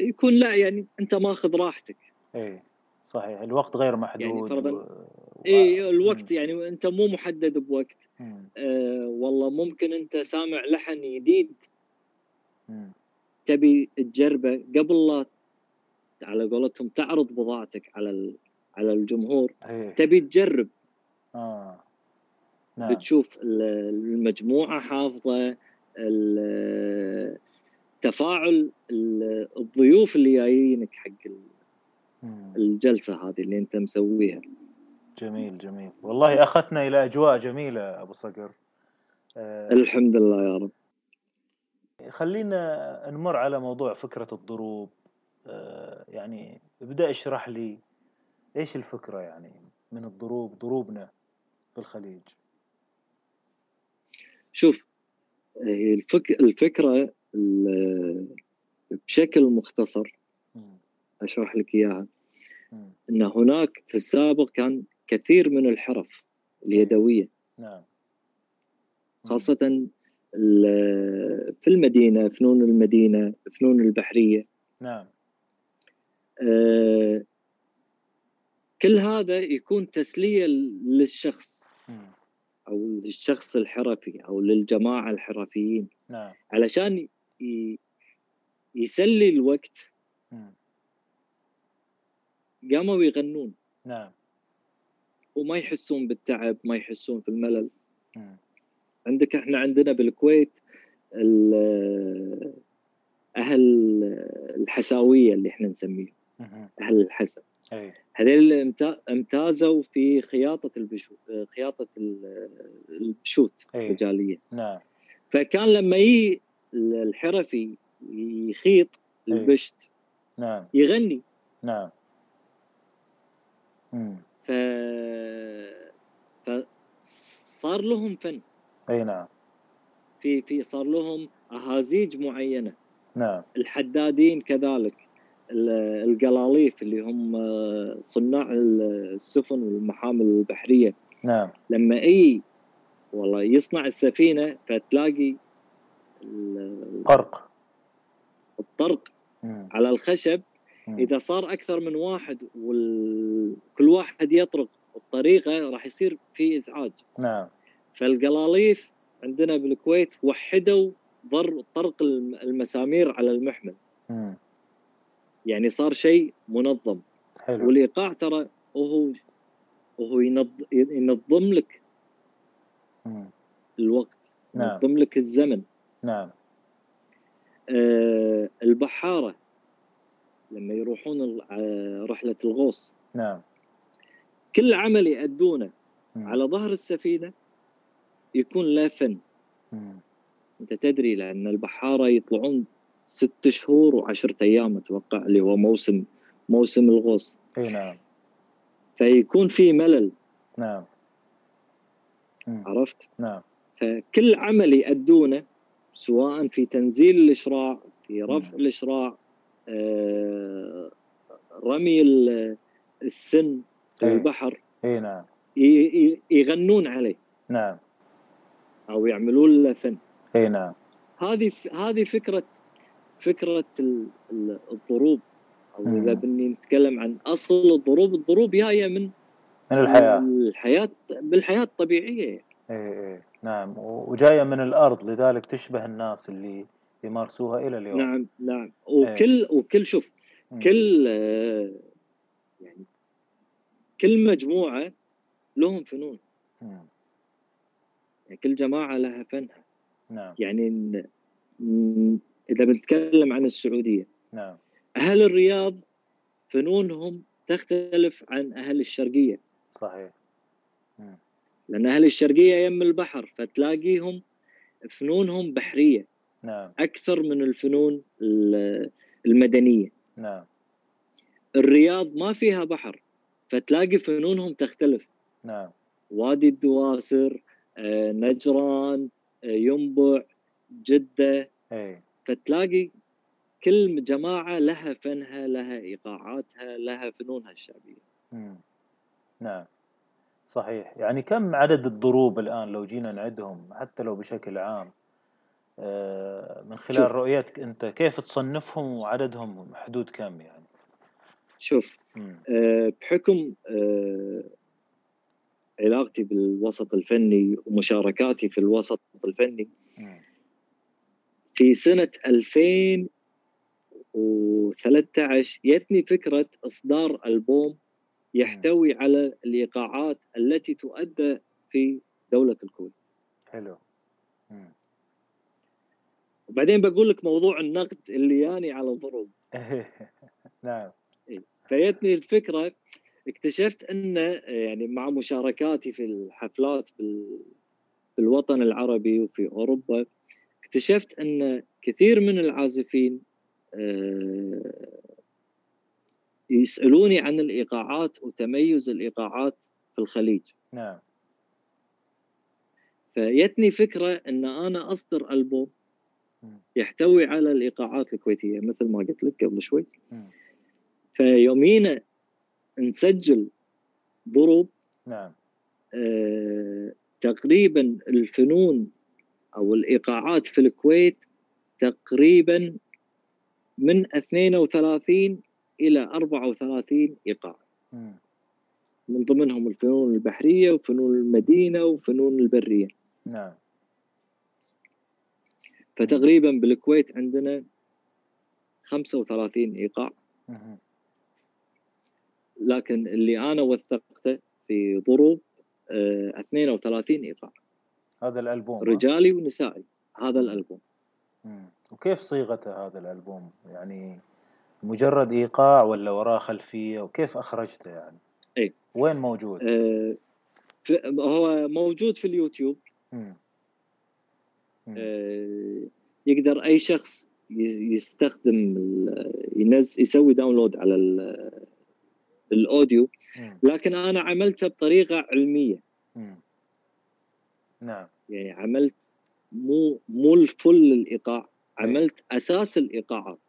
B: يكون لا يعني أنت ماخذ راحتك
A: إيه صحيح الوقت غير محدود يعني
B: فرضا و... اي الوقت مم. يعني أنت مو محدد بوقت آه والله ممكن أنت سامع لحن جديد تبي تجربه قبل لا على قولتهم تعرض بضاعتك على على الجمهور
A: أيه.
B: تبي تجرب
A: آه.
B: نعم. بتشوف المجموعة حافظة تفاعل الضيوف اللي جايينك حق الجلسة هذه اللي أنت مسويها.
A: جميل جميل. والله اخذتنا إلى أجواء جميلة أبو صقر.
B: أه الحمد لله يا رب.
A: خلينا نمر على موضوع فكرة الضروب. أه يعني ابدأ اشرح لي إيش الفكرة يعني من الضروب ضروبنا في الخليج.
B: شوف الفك... الفكرة بشكل مختصر أشرح لك إياها. إن هناك في السابق كان كثير من الحرف اليدوية.
A: نعم.
B: خاصة في المدينة فنون المدينة فنون البحرية.
A: نعم.
B: آه، كل هذا يكون تسلية للشخص. أو للشخص الحرفي أو للجماعة الحرفيين.
A: نعم.
B: علشان يسلي الوقت. قاموا يغنون.
A: نعم.
B: وما يحسون بالتعب ما يحسون في الملل.
A: مم.
B: عندك إحنا عندنا بالكويت ال- أهل الحساوية اللي إحنا نسميه
A: مم.
B: أهل الحسا هذول امتا- امتازوا في خياطة البشوت خياطة ال- البشوت. الرجالية.
A: نعم.
B: فكان لما يجي الحرفي يخيط
A: أي.
B: البشت
A: نعم.
B: يغني.
A: نعم.
B: ف فصار لهم فن.
A: إي نعم.
B: في في صار لهم أهازيج معينة.
A: نعم.
B: الحدادين كذلك ال- القلاليف اللي هم صناع السفن والمحامل البحرية.
A: نعم.
B: لما إي والله يصنع السفينة فتلاقي ال-
A: قرق
B: الطرق.
A: مم.
B: على الخشب.
A: مم.
B: إذا صار أكثر من واحد وكل واحد يطرق الطريقة راح يصير في إزعاج.
A: نعم.
B: فالقلاليف عندنا بالكويت وحدوا ضر طرق الم- المسامير على المحمل.
A: مم.
B: يعني صار شيء منظم.
A: حلو.
B: والإيقاع ترى هو وهو ينظ- ينظم لك. الوقت
A: نعم.
B: ينظم لك الزمن.
A: نعم.
B: آه، البحارة لما يروحون آه، رحلة الغوص.
A: نعم.
B: كل عمل يأدونه. على ظهر السفينة يكون له فن.
A: مم.
B: أنت تدري لأن البحارة يطلعون ست شهور وعشرة أيام أتوقع اللي هو موسم موسم الغوص.
A: إي نعم.
B: فيكون في ملل.
A: نعم. مم.
B: عرفت؟
A: نعم.
B: فكل عمل يأدونه سواء في تنزيل الإشراع في رفع
A: مم.
B: الإشراع آه، رمي ال- السن في
A: إيه.
B: البحر
A: اي نعم.
B: يغنون عليه.
A: نعم.
B: أو يعملون له فن.
A: اي نعم.
B: هذه هذه فكرة فكرة ال- ال- الضروب. أو
A: مم.
B: إذا بني نتكلم عن أصل الضروب الضروب جاية من
A: من الحياة.
B: الحياة بالحياة الطبيعية
A: اي اي نعم وجاية من الأرض لذلك تشبه الناس اللي يمارسوها إلى اليوم.
B: نعم نعم. وكل وكل شوف. كل آه، يعني كل مجموعة لهم فنون.
A: مم.
B: يعني كل جماعة لها فنها.
A: نعم.
B: يعني ن- ن- إذا بنتكلم عن السعودية
A: نعم.
B: أهل الرياض فنونهم تختلف عن أهل الشرقية.
A: صحيح.
B: لأن أهل الشرقية يم البحر فتلاقيهم فنونهم بحرية.
A: نعم.
B: أكثر من الفنون ال- المدنية.
A: نعم.
B: الرياض ما فيها بحر فتلاقي فنونهم تختلف.
A: نعم.
B: وادي الدواسر آه، نجران آه، ينبع جدة.
A: إي.
B: فتلاقي كل جماعة لها فنها لها إيقاعاتها لها فنونها الشعبية.
A: مم. نعم. صحيح يعني كم عدد الضروب الآن لو جينا نعدهم حتى لو بشكل عام آه، من خلال
B: شوف.
A: رؤيتك أنت كيف تصنفهم وعددهم حدود كم يعني
B: شوف
A: مم.
B: آه، بحكم آه، علاقتي بالوسط الفني ومشاركاتي في الوسط الفني
A: مم.
B: في سنة 2013 جتني فكرة إصدار ألبوم يحتوي على الإيقاعات التي تؤدى في دولة الكويت.
A: حلو. مم.
B: وبعدين بقول لك موضوع النقد اللي ياني على الضروب
A: نعم.
B: فجتني الفكرة اكتشفت أن يعني مع مشاركاتي في الحفلات بال- بالوطن العربي وفي أوروبا اكتشفت أن كثير من العازفين آه، يسألوني عن الإيقاعات وتميز الإيقاعات في الخليج
A: نعم
B: فجتني فكرة أن أنا أصدر ألبوم
A: مم.
B: يحتوي على الإيقاعات الكويتية مثل ما قلت لك قبل شوي. فيومينا نسجل ضروب
A: نعم
B: آه، تقريبا الفنون أو الإيقاعات في الكويت تقريبا من 32 إلى 34 إيقاع
A: مم.
B: من ضمنهم الفنون البحرية وفنون المدينة وفنون البرية
A: نعم
B: فتقريبا بالكويت عندنا 35 إيقاع
A: مم.
B: لكن اللي أنا وثقته في ضروب آه، 32 إيقاع
A: هذا الألبوم ها؟
B: رجالي ونسائي هذا الألبوم
A: مم. وكيف صيغته هذا الألبوم يعني مجرد إيقاع ولا وراه خلفية وكيف أخرجته يعني
B: إيه.
A: وين موجود
B: آه، هو موجود في اليوتيوب
A: مم. مم.
B: آه، يقدر أي شخص يستخدم ينزل يسوي داونلود على ال-
A: الأوديو.
B: لكن أنا عملته بطريقة علمية
A: مم. نعم
B: يعني عملت مو مو الفل الإيقاع عملت أساس الايقاعات.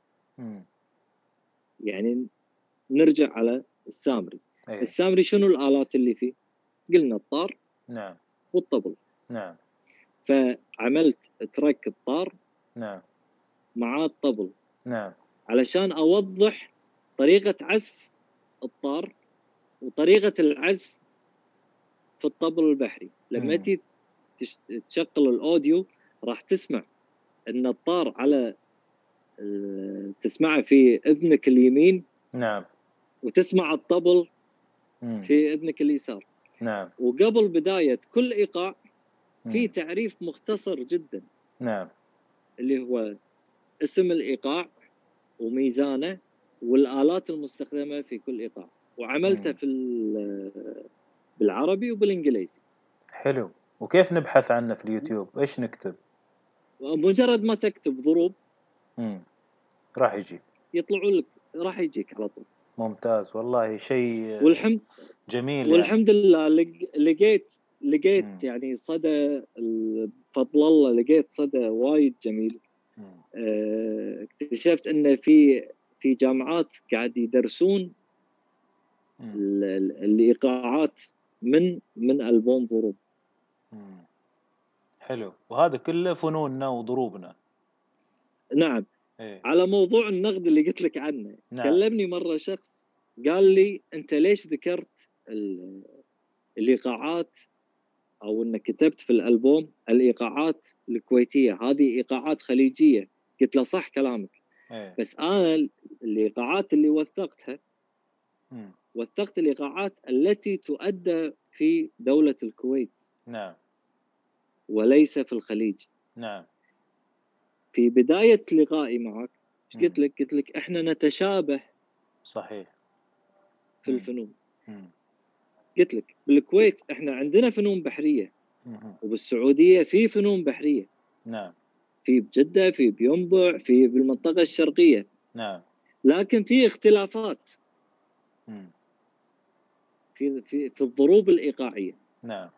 B: يعني نرجع على السامري.
A: إيه.
B: السامري شنو الآلات اللي فيه؟ قلنا الطار
A: نعم.
B: والطبل.
A: نعم.
B: فعملت تراك الطار
A: نعم.
B: مع الطبل.
A: نعم.
B: علشان أوضح طريقة عزف الطار وطريقة العزف في الطبل البحري. لما تش- تشغل الأوديو راح تسمع إن الطار على آه، تسمعه في إذنك اليمين
A: نعم.
B: وتسمع الطبل
A: مم.
B: في إذنك اليسار.
A: نعم.
B: وقبل بداية كل
A: إيقاع.
B: في تعريف مختصر جدا.
A: نعم.
B: اللي هو اسم الإيقاع وميزانه والآلات المستخدمة في كل إيقاع. وعملته. في ال- بالعربي وبالإنجليزي.
A: حلو. وكيف نبحث عنه في اليوتيوب؟ إيش نكتب؟
B: مجرد ما تكتب ضروب
A: راح يجي
B: يطلعوا لك راح يجيك على طول
A: ممتاز والله شيء
B: والحمد
A: جميل يعني.
B: والحمد لله لق- لقيت لقيت
A: مم.
B: يعني صدى بفضل الله لقيت صدى وايد جميل. آه، اكتشفت إن في في جامعات قاعد يدرسون الإيقاعات من من ألبوم ضروب.
A: حلو وهذا كله فنوننا وضروبنا
B: نعم.
A: إيه.
B: على موضوع النقد اللي قلت لك عنه.
A: نعم.
B: كلمني مرة شخص قال لي أنت ليش ذكرت ال- الإيقاعات أو إنك كتبت في الألبوم الإيقاعات الكويتية؟ هذه إيقاعات خليجية. قلت له صح كلامك.
A: إيه.
B: بس أنا الإيقاعات اللي وثقتها
A: مم.
B: وثقت الإيقاعات التي تؤدى في دولة الكويت.
A: نعم.
B: وليس في الخليج.
A: نعم.
B: في بداية لقائي معك
A: إيش.
B: قلت لك؟ قلت لك إحنا نتشابه
A: صحيح
B: في. الفنون. قلت لك بالكويت إحنا عندنا فنون
A: بحرية.
B: وبالسعودية في فنون بحرية
A: نعم
B: في بجدة في بينبع في بالمنطقة الشرقية
A: نعم
B: لكن في اختلافات
A: مم.
B: في في في الضروب الإيقاعية
A: نعم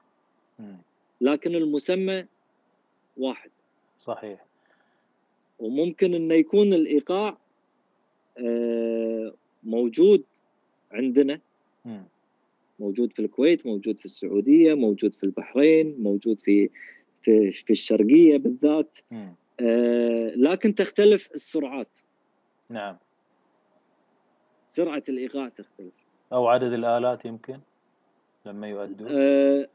A: مم.
B: لكن المسمى واحد
A: صحيح
B: وممكن إنه يكون الإيقاع آه، موجود عندنا. موجود في الكويت موجود في السعودية موجود في البحرين موجود في في في الشرقية بالذات. آه، لكن تختلف السرعات.
A: نعم.
B: سرعة الإيقاع تختلف.
A: أو عدد الآلات يمكن لما يؤدوا
B: آه،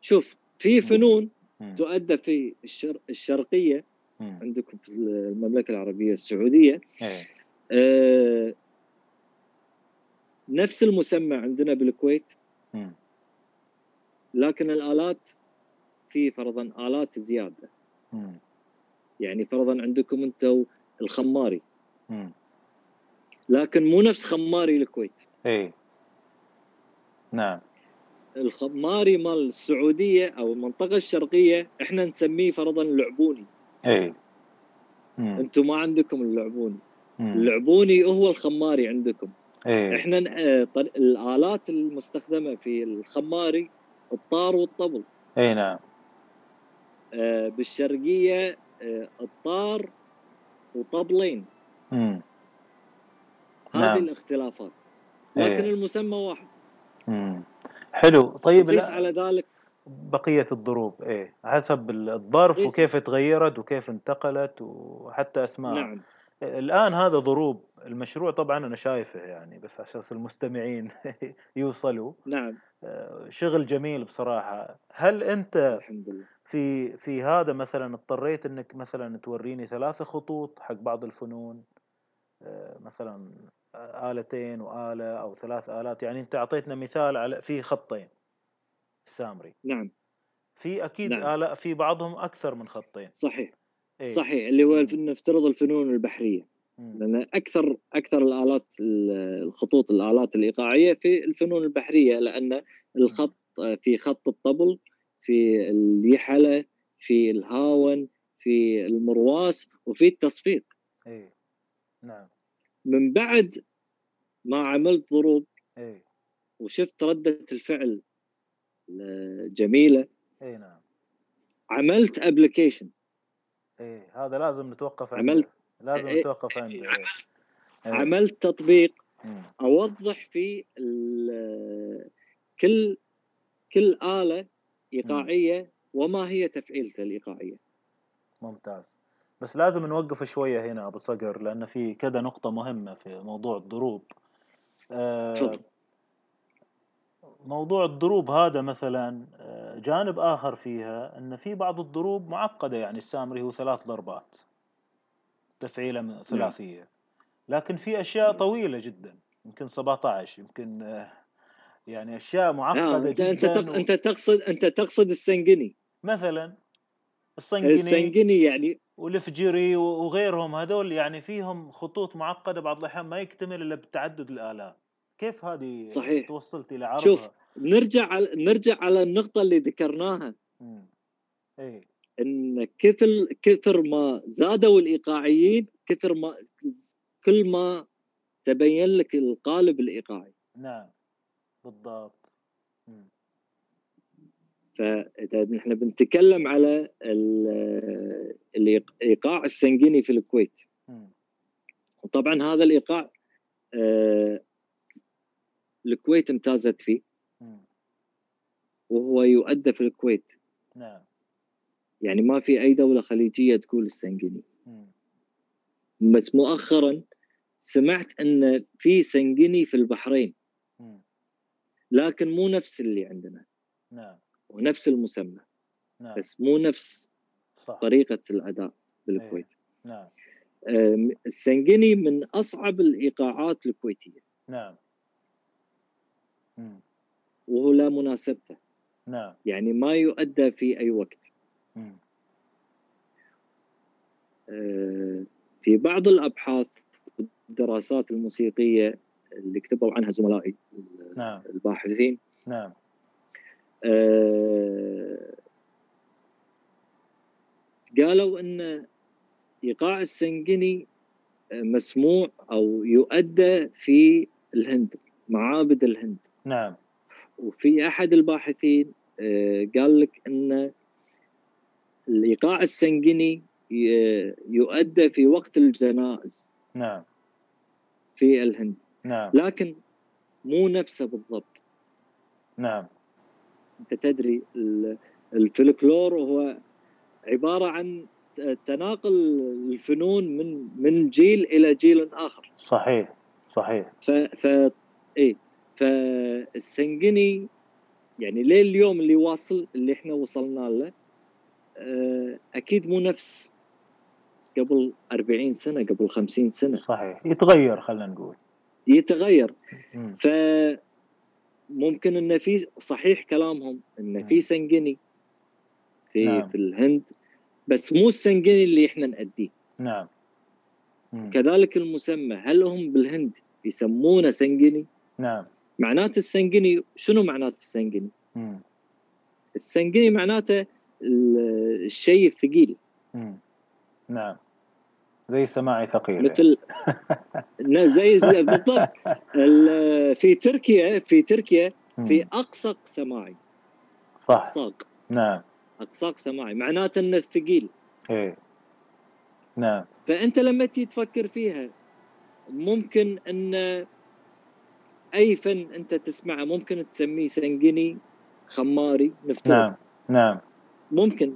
B: شوف في فنون
A: مم.
B: تؤدى في الشر... الشرقية.
A: مم.
B: عندكم في المملكة العربية السعودية.
A: إيه.
B: آه، نفس المسمى عندنا بالكويت. لكن الآلات في فرضا آلات
A: زيادة.
B: يعني فرضا عندكم أنتم الخماري. لكن مو نفس خماري الكويت.
A: إيه. نعم.
B: الخماري مال السعودية أو المنطقة الشرقية إحنا نسميه فرضا العبوني
A: إيه مم.
B: أنتم ما عندكم اللعبوني
A: مم.
B: العبوني هو الخماري عندكم
A: إيه
B: إحنا آه، الآلات المستخدمة في الخماري الطار والطبل
A: إيه نعم
B: آه، بالشرقية آه، الطار وطبلين
A: مم.
B: هذه
A: نعم.
B: الاختلافات لكن
A: إيه.
B: المسمى واحد
A: مم. حلو طيب
B: على ذلك
A: بقية الضروب إيه حسب الظرف
B: قيس-
A: وكيف تغيرت وكيف انتقلت وحتى أسماء.
B: نعم.
A: الآن هذا ضروب المشروع طبعا أنا شايفه يعني بس عشان المستمعين يوصلوا.
B: نعم.
A: آه، شغل جميل بصراحة. هل أنت
B: الحمد لله.
A: في في هذا مثلا اضطريت إنك مثلا توريني ثلاثة خطوط حق بعض الفنون؟ آه، مثلا آلتين وآلة أو ثلاث آلات يعني أنت أعطيتنا مثال على في خطين. السامري
B: نعم.
A: في أكيد
B: نعم.
A: آلة في بعضهم أكثر من خطين.
B: صحيح.
A: إيه؟
B: صحيح اللي هو. نفترض الفنون البحرية.
A: مم.
B: لأن أكثر أكثر الآلات الخطوط الآلات الإيقاعية في الفنون البحرية لأن الخط في خط الطبل في اليحلة في الهاون في المرواس وفي التصفيق.
A: إيه. نعم.
B: من بعد ما عملت ضروب
A: إيه.
B: وشفت ردة الفعل جميلة
A: إيه نعم
B: عملت ابلكيشن
A: إيه هذا لازم نتوقف عنده
B: عملت
A: لازم
B: إيه.
A: نتوقف عنده إيه. إيه.
B: عملت تطبيق
A: مم.
B: أوضح فيه كل كل آلة إيقاعية وما هي تفعيلتها الإيقاعية
A: ممتاز بس لازم نوقف شوية هنا أبو صقر لأن في كذا نقطة مهمة في موضوع الضروب آه،. موضوع الضروب هذا مثلا آه، جانب آخر فيها أن في بعض الضروب معقدة يعني السامري هو ثلاث ضربات تفعيلة من- ثلاثية. لكن في أشياء
B: نعم.
A: طويلة جدا يمكن 17 يمكن آه، يعني أشياء
B: آه،
A: معقدة
B: أنت أنت
A: جدا
B: تق- أنت تقصد أنت تقصد السنجني
A: مثلا الصنقني
B: السنجني يعني
A: والفجيري وغيرهم هذول يعني فيهم خطوط معقدة بعض الأحيان ما يكتمل إلا بتعدد الآلات كيف هذه
B: صحيح.
A: توصلت إلى عرضها
B: شوف. نرجع على نرجع على النقطة اللي ذكرناها.
A: إيه
B: إن كثر كثر ما زادوا الإيقاعيين كثر ما كل ما تبين لك القالب الإيقاعي
A: نعم بالضبط.
B: فإذا نحن بنتكلم على ال- الإيقاع السنجيني في الكويت
A: مم.
B: وطبعا هذا الإيقاع آه، الكويت امتازت فيه. وهو يؤدى في الكويت.
A: نعم.
B: يعني ما في أي دولة خليجية تقول السنجيني. بس مؤخرا سمعت إن في سنجيني في البحرين. لكن مو نفس اللي عندنا.
A: نعم.
B: ونفس المسمى.
A: نعم.
B: بس مو نفس
A: صح.
B: طريقة الأداء بالكويت.
A: نعم.
B: آم، السنجني من أصعب الإيقاعات الكويتية.
A: نعم.
B: وهو لا مناسبته.
A: نعم.
B: يعني ما يؤدى في أي وقت. آه، في بعض الأبحاث والدراسات الموسيقية اللي كتبوا عنها زملائي
A: نعم.
B: الباحثين
A: نعم.
B: آه، قالوا إن إيقاع السنجني مسموع أو يؤدى في الهند معابد الهند.
A: نعم.
B: وفي أحد الباحثين آه، قال لك إن الإيقاع السنجني ي- يؤدى في وقت الجنائز.
A: نعم.
B: في الهند.
A: نعم.
B: لكن مو نفسه بالضبط.
A: نعم.
B: أنت تدري ال- الفلكلور هو عبارة عن تناقل الفنون من من جيل إلى جيل آخر.
A: صحيح صحيح.
B: ف ف إيه. فالسنجني يعني ليه اليوم اللي واصل اللي إحنا وصلنا له آه، أكيد مو نفس قبل 40 سنة قبل 50 سنة.
A: صحيح. يتغير خلينا نقول.
B: يتغير. ف ممكن إن في صحيح كلامهم إن في سنجني في
A: نعم.
B: في الهند بس مو السنجني اللي إحنا نأديه.
A: نعم.
B: كذلك المسمى هل هم بالهند يسمونه سنجني
A: نعم.
B: معناته السنجني شنو معناته السنجني. السنجني معناته ال- الشيء الثقيل.
A: مم. نعم. زي سماعي ثقيل.
B: مثل ن- زي زي- بالضبط. ال- في تركيا في تركيا. في أقصق سماعي.
A: صح.
B: اقصاق
A: نعم.
B: اقصاق سماعي. معناته إنه ثقيل
A: إيه. نعم.
B: فأنت لما تيجي تفكر فيها ممكن إن أي فن أنت تسمعه ممكن تسميه سنجني خماري نفترض.
A: نعم نعم.
B: ممكن.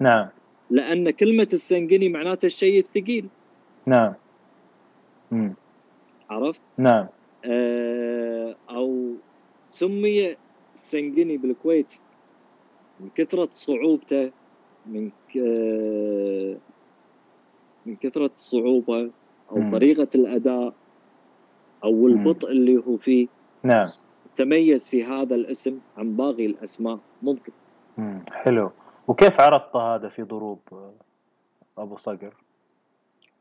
A: نعم.
B: لأن كلمة السنجني معناته الشيء الثقيل.
A: نعم. مم.
B: عرفت؟
A: نعم.
B: آه، أو سمي السنجني بالكويت من كثرة صعوبته من آه، من كثرة الصعوبة أو
A: مم.
B: طريقة الأداء. أو البطء اللي هو فيه.
A: نعم.
B: تميز في هذا الاسم عن باقي الأسماء. ممكن.
A: مم. حلو. وكيف عرضت هذا في ضروب أبو صقر.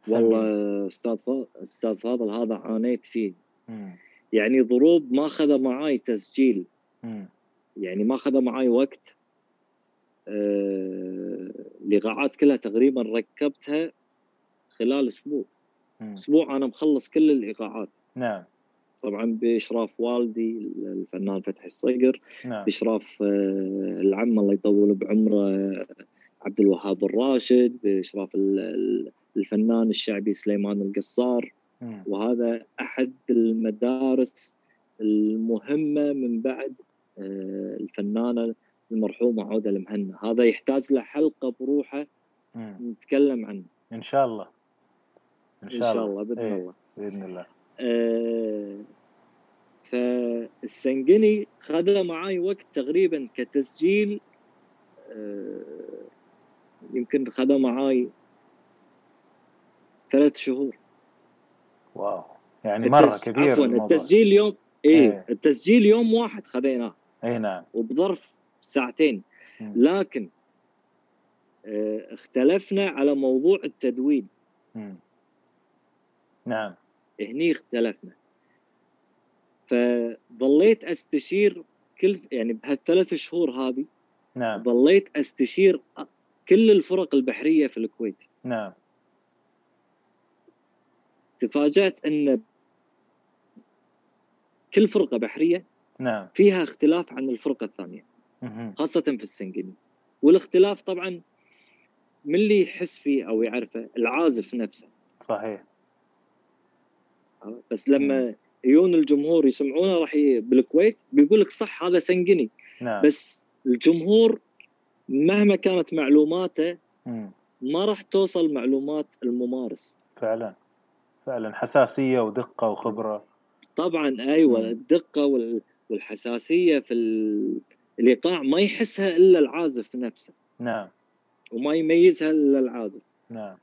B: والله أستاذ أستاذ فاضل هذا عانيت فيه.
A: مم.
B: يعني ضروب ما أخذ معاي تسجيل.
A: مم.
B: يعني ما أخذ معاي وقت. آه، الايقاعات كلها تقريبا ركبتها خلال
A: أسبوع.
B: أسبوع أنا مخلص كل الايقاعات
A: نعم.
B: طبعا بإشراف والدي الفنان فتحي الصقر
A: نعم.
B: بإشراف آه، العم الله يطول بعمره آه، عبد الوهاب الراشد بإشراف ال- ال- الفنان الشعبي سليمان القصار.
A: مم.
B: وهذا أحد المدارس المهمة من بعد آه، الفنانة المرحومة عودة المهنا. هذا يحتاج له حلقة بروحه
A: مم.
B: نتكلم عنه.
A: إن شاء الله.
B: إن شاء الله بإذن
A: إيه،
B: الله.
A: بإذن الله.
B: آه، فالسنجني خذ معاي وقت تقريبا كتسجيل آه، يمكن خذ معاي ثلاث شهور.
A: واو. يعني مرة
B: التس-
A: كبير
B: عفوا التسجيل يوم إيه
A: إيه.
B: التسجيل يوم واحد خذيناه.
A: اي نعم.
B: وبظرف ساعتين. لكن آه، اختلفنا على موضوع التدوين.
A: نعم.
B: هني اختلفنا. فظليت أستشير كل يعني بهالثلاث شهور هذه
A: نعم.
B: ظليت أستشير كل الفرق البحرية في الكويت.
A: نعم.
B: تفاجأت أن كل فرقة بحرية
A: نعم.
B: فيها اختلاف عن الفرقة
A: الثانية.
B: خاصة في السنجني والاختلاف طبعا من اللي يحس فيه أو يعرفه العازف نفسه.
A: صحيح.
B: بس لما يجون الجمهور يسمعونه راح ي... بالكويت بيقول لك صح هذا سنجني
A: نعم.
B: بس الجمهور مهما كانت معلوماته
A: مم.
B: ما راح توصل معلومات الممارس.
A: فعلا. فعلا. حساسية ودقة وخبرة.
B: طبعا أيوه
A: مم.
B: الدقة وال... والحساسية في ال... الإيقاع ما يحسها إلا العازف نفسه.
A: نعم.
B: وما يميزها إلا العازف.
A: نعم.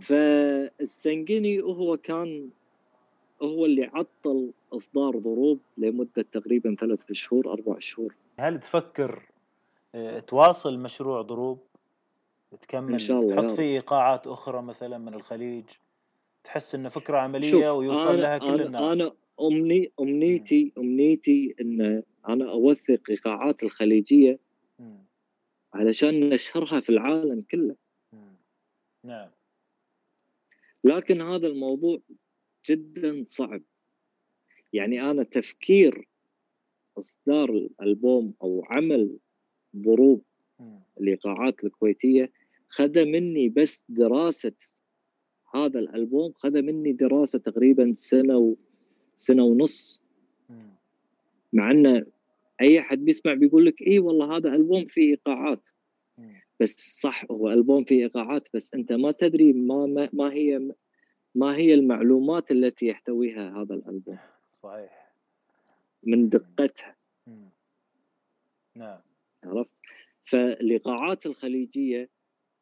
B: فالسنجني هو كان هو اللي عطل إصدار ضروب لمدة تقريبا ثلاث شهور أربع شهور.
A: هل تفكر آه، تواصل مشروع ضروب تكمل
B: إن شاء الله
A: تحط. فيه ايقاعات أخرى مثلا من الخليج؟ تحس انه فكرة
B: عملية
A: ويوصل
B: أنا
A: لها كل
B: أنا
A: الناس؟
B: أنا أمني أمنيتي أمنيتي إن أنا أوثق إيقاعات الخليجية
A: مم.
B: علشان نشهرها في العالم كله.
A: مم. نعم.
B: لكن هذا الموضوع جدا صعب يعني أنا تفكير إصدار الألبوم أو عمل ضروب. الايقاعات الكويتية خذ مني بس دراسة هذا الألبوم خذ مني دراسة تقريبا سنة و سنة ونص. مع إن أي أحد بيسمع بيقول لك اي والله هذا ألبوم فيه
A: إيقاعات.
B: بس صح هو ألبوم فيه إيقاعات بس أنت ما تدري ما ما, ما هي ما هي المعلومات التي يحتويها هذا الألبوم؟
A: صحيح.
B: من دقتها.
A: مم. نعم.
B: عرفت؟ فالايقاعات الخليجية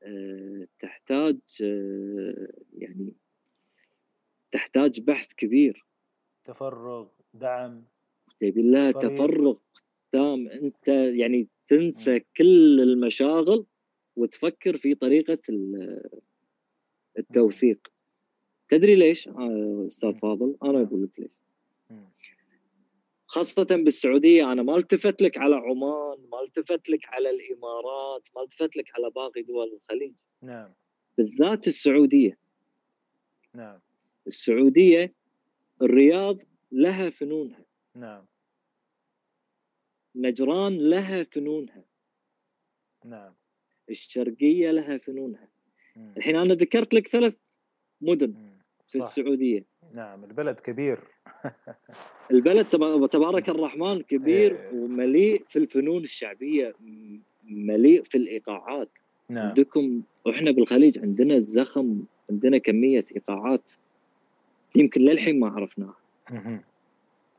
B: آه، تحتاج آه، يعني تحتاج بحث كبير.
A: تفرغ دعم.
B: تبي لها. تفرغ تام. أنت يعني تنسى كل المشاغل وتفكر في طريقة ال- التوثيق. تدري ليش؟ آه،
A: أستاذ.
B: فاضل
A: أنا.
B: أقول لك ليش. خاصة بالسعودية أنا ما التفت لك على عمان ما التفت لك على الإمارات ما التفت لك على باقي دول الخليج.
A: نعم.
B: بالذات السعودية.
A: نعم.
B: السعودية الرياض لها فنونها.
A: نعم.
B: نجران لها فنونها.
A: نعم.
B: الشرقية لها فنونها. الحين أنا ذكرت لك ثلاث مدن.
A: مم.
B: في
A: صح.
B: السعودية.
A: نعم البلد كبير.
B: البلد تبا- تبارك الرحمن كبير
A: إيه.
B: ومليء في الفنون الشعبية م- مليء في الإيقاعات.
A: نعم.
B: عندكم وإحنا بالخليج عندنا زخم عندنا كمية إيقاعات يمكن للحين ما عرفناها.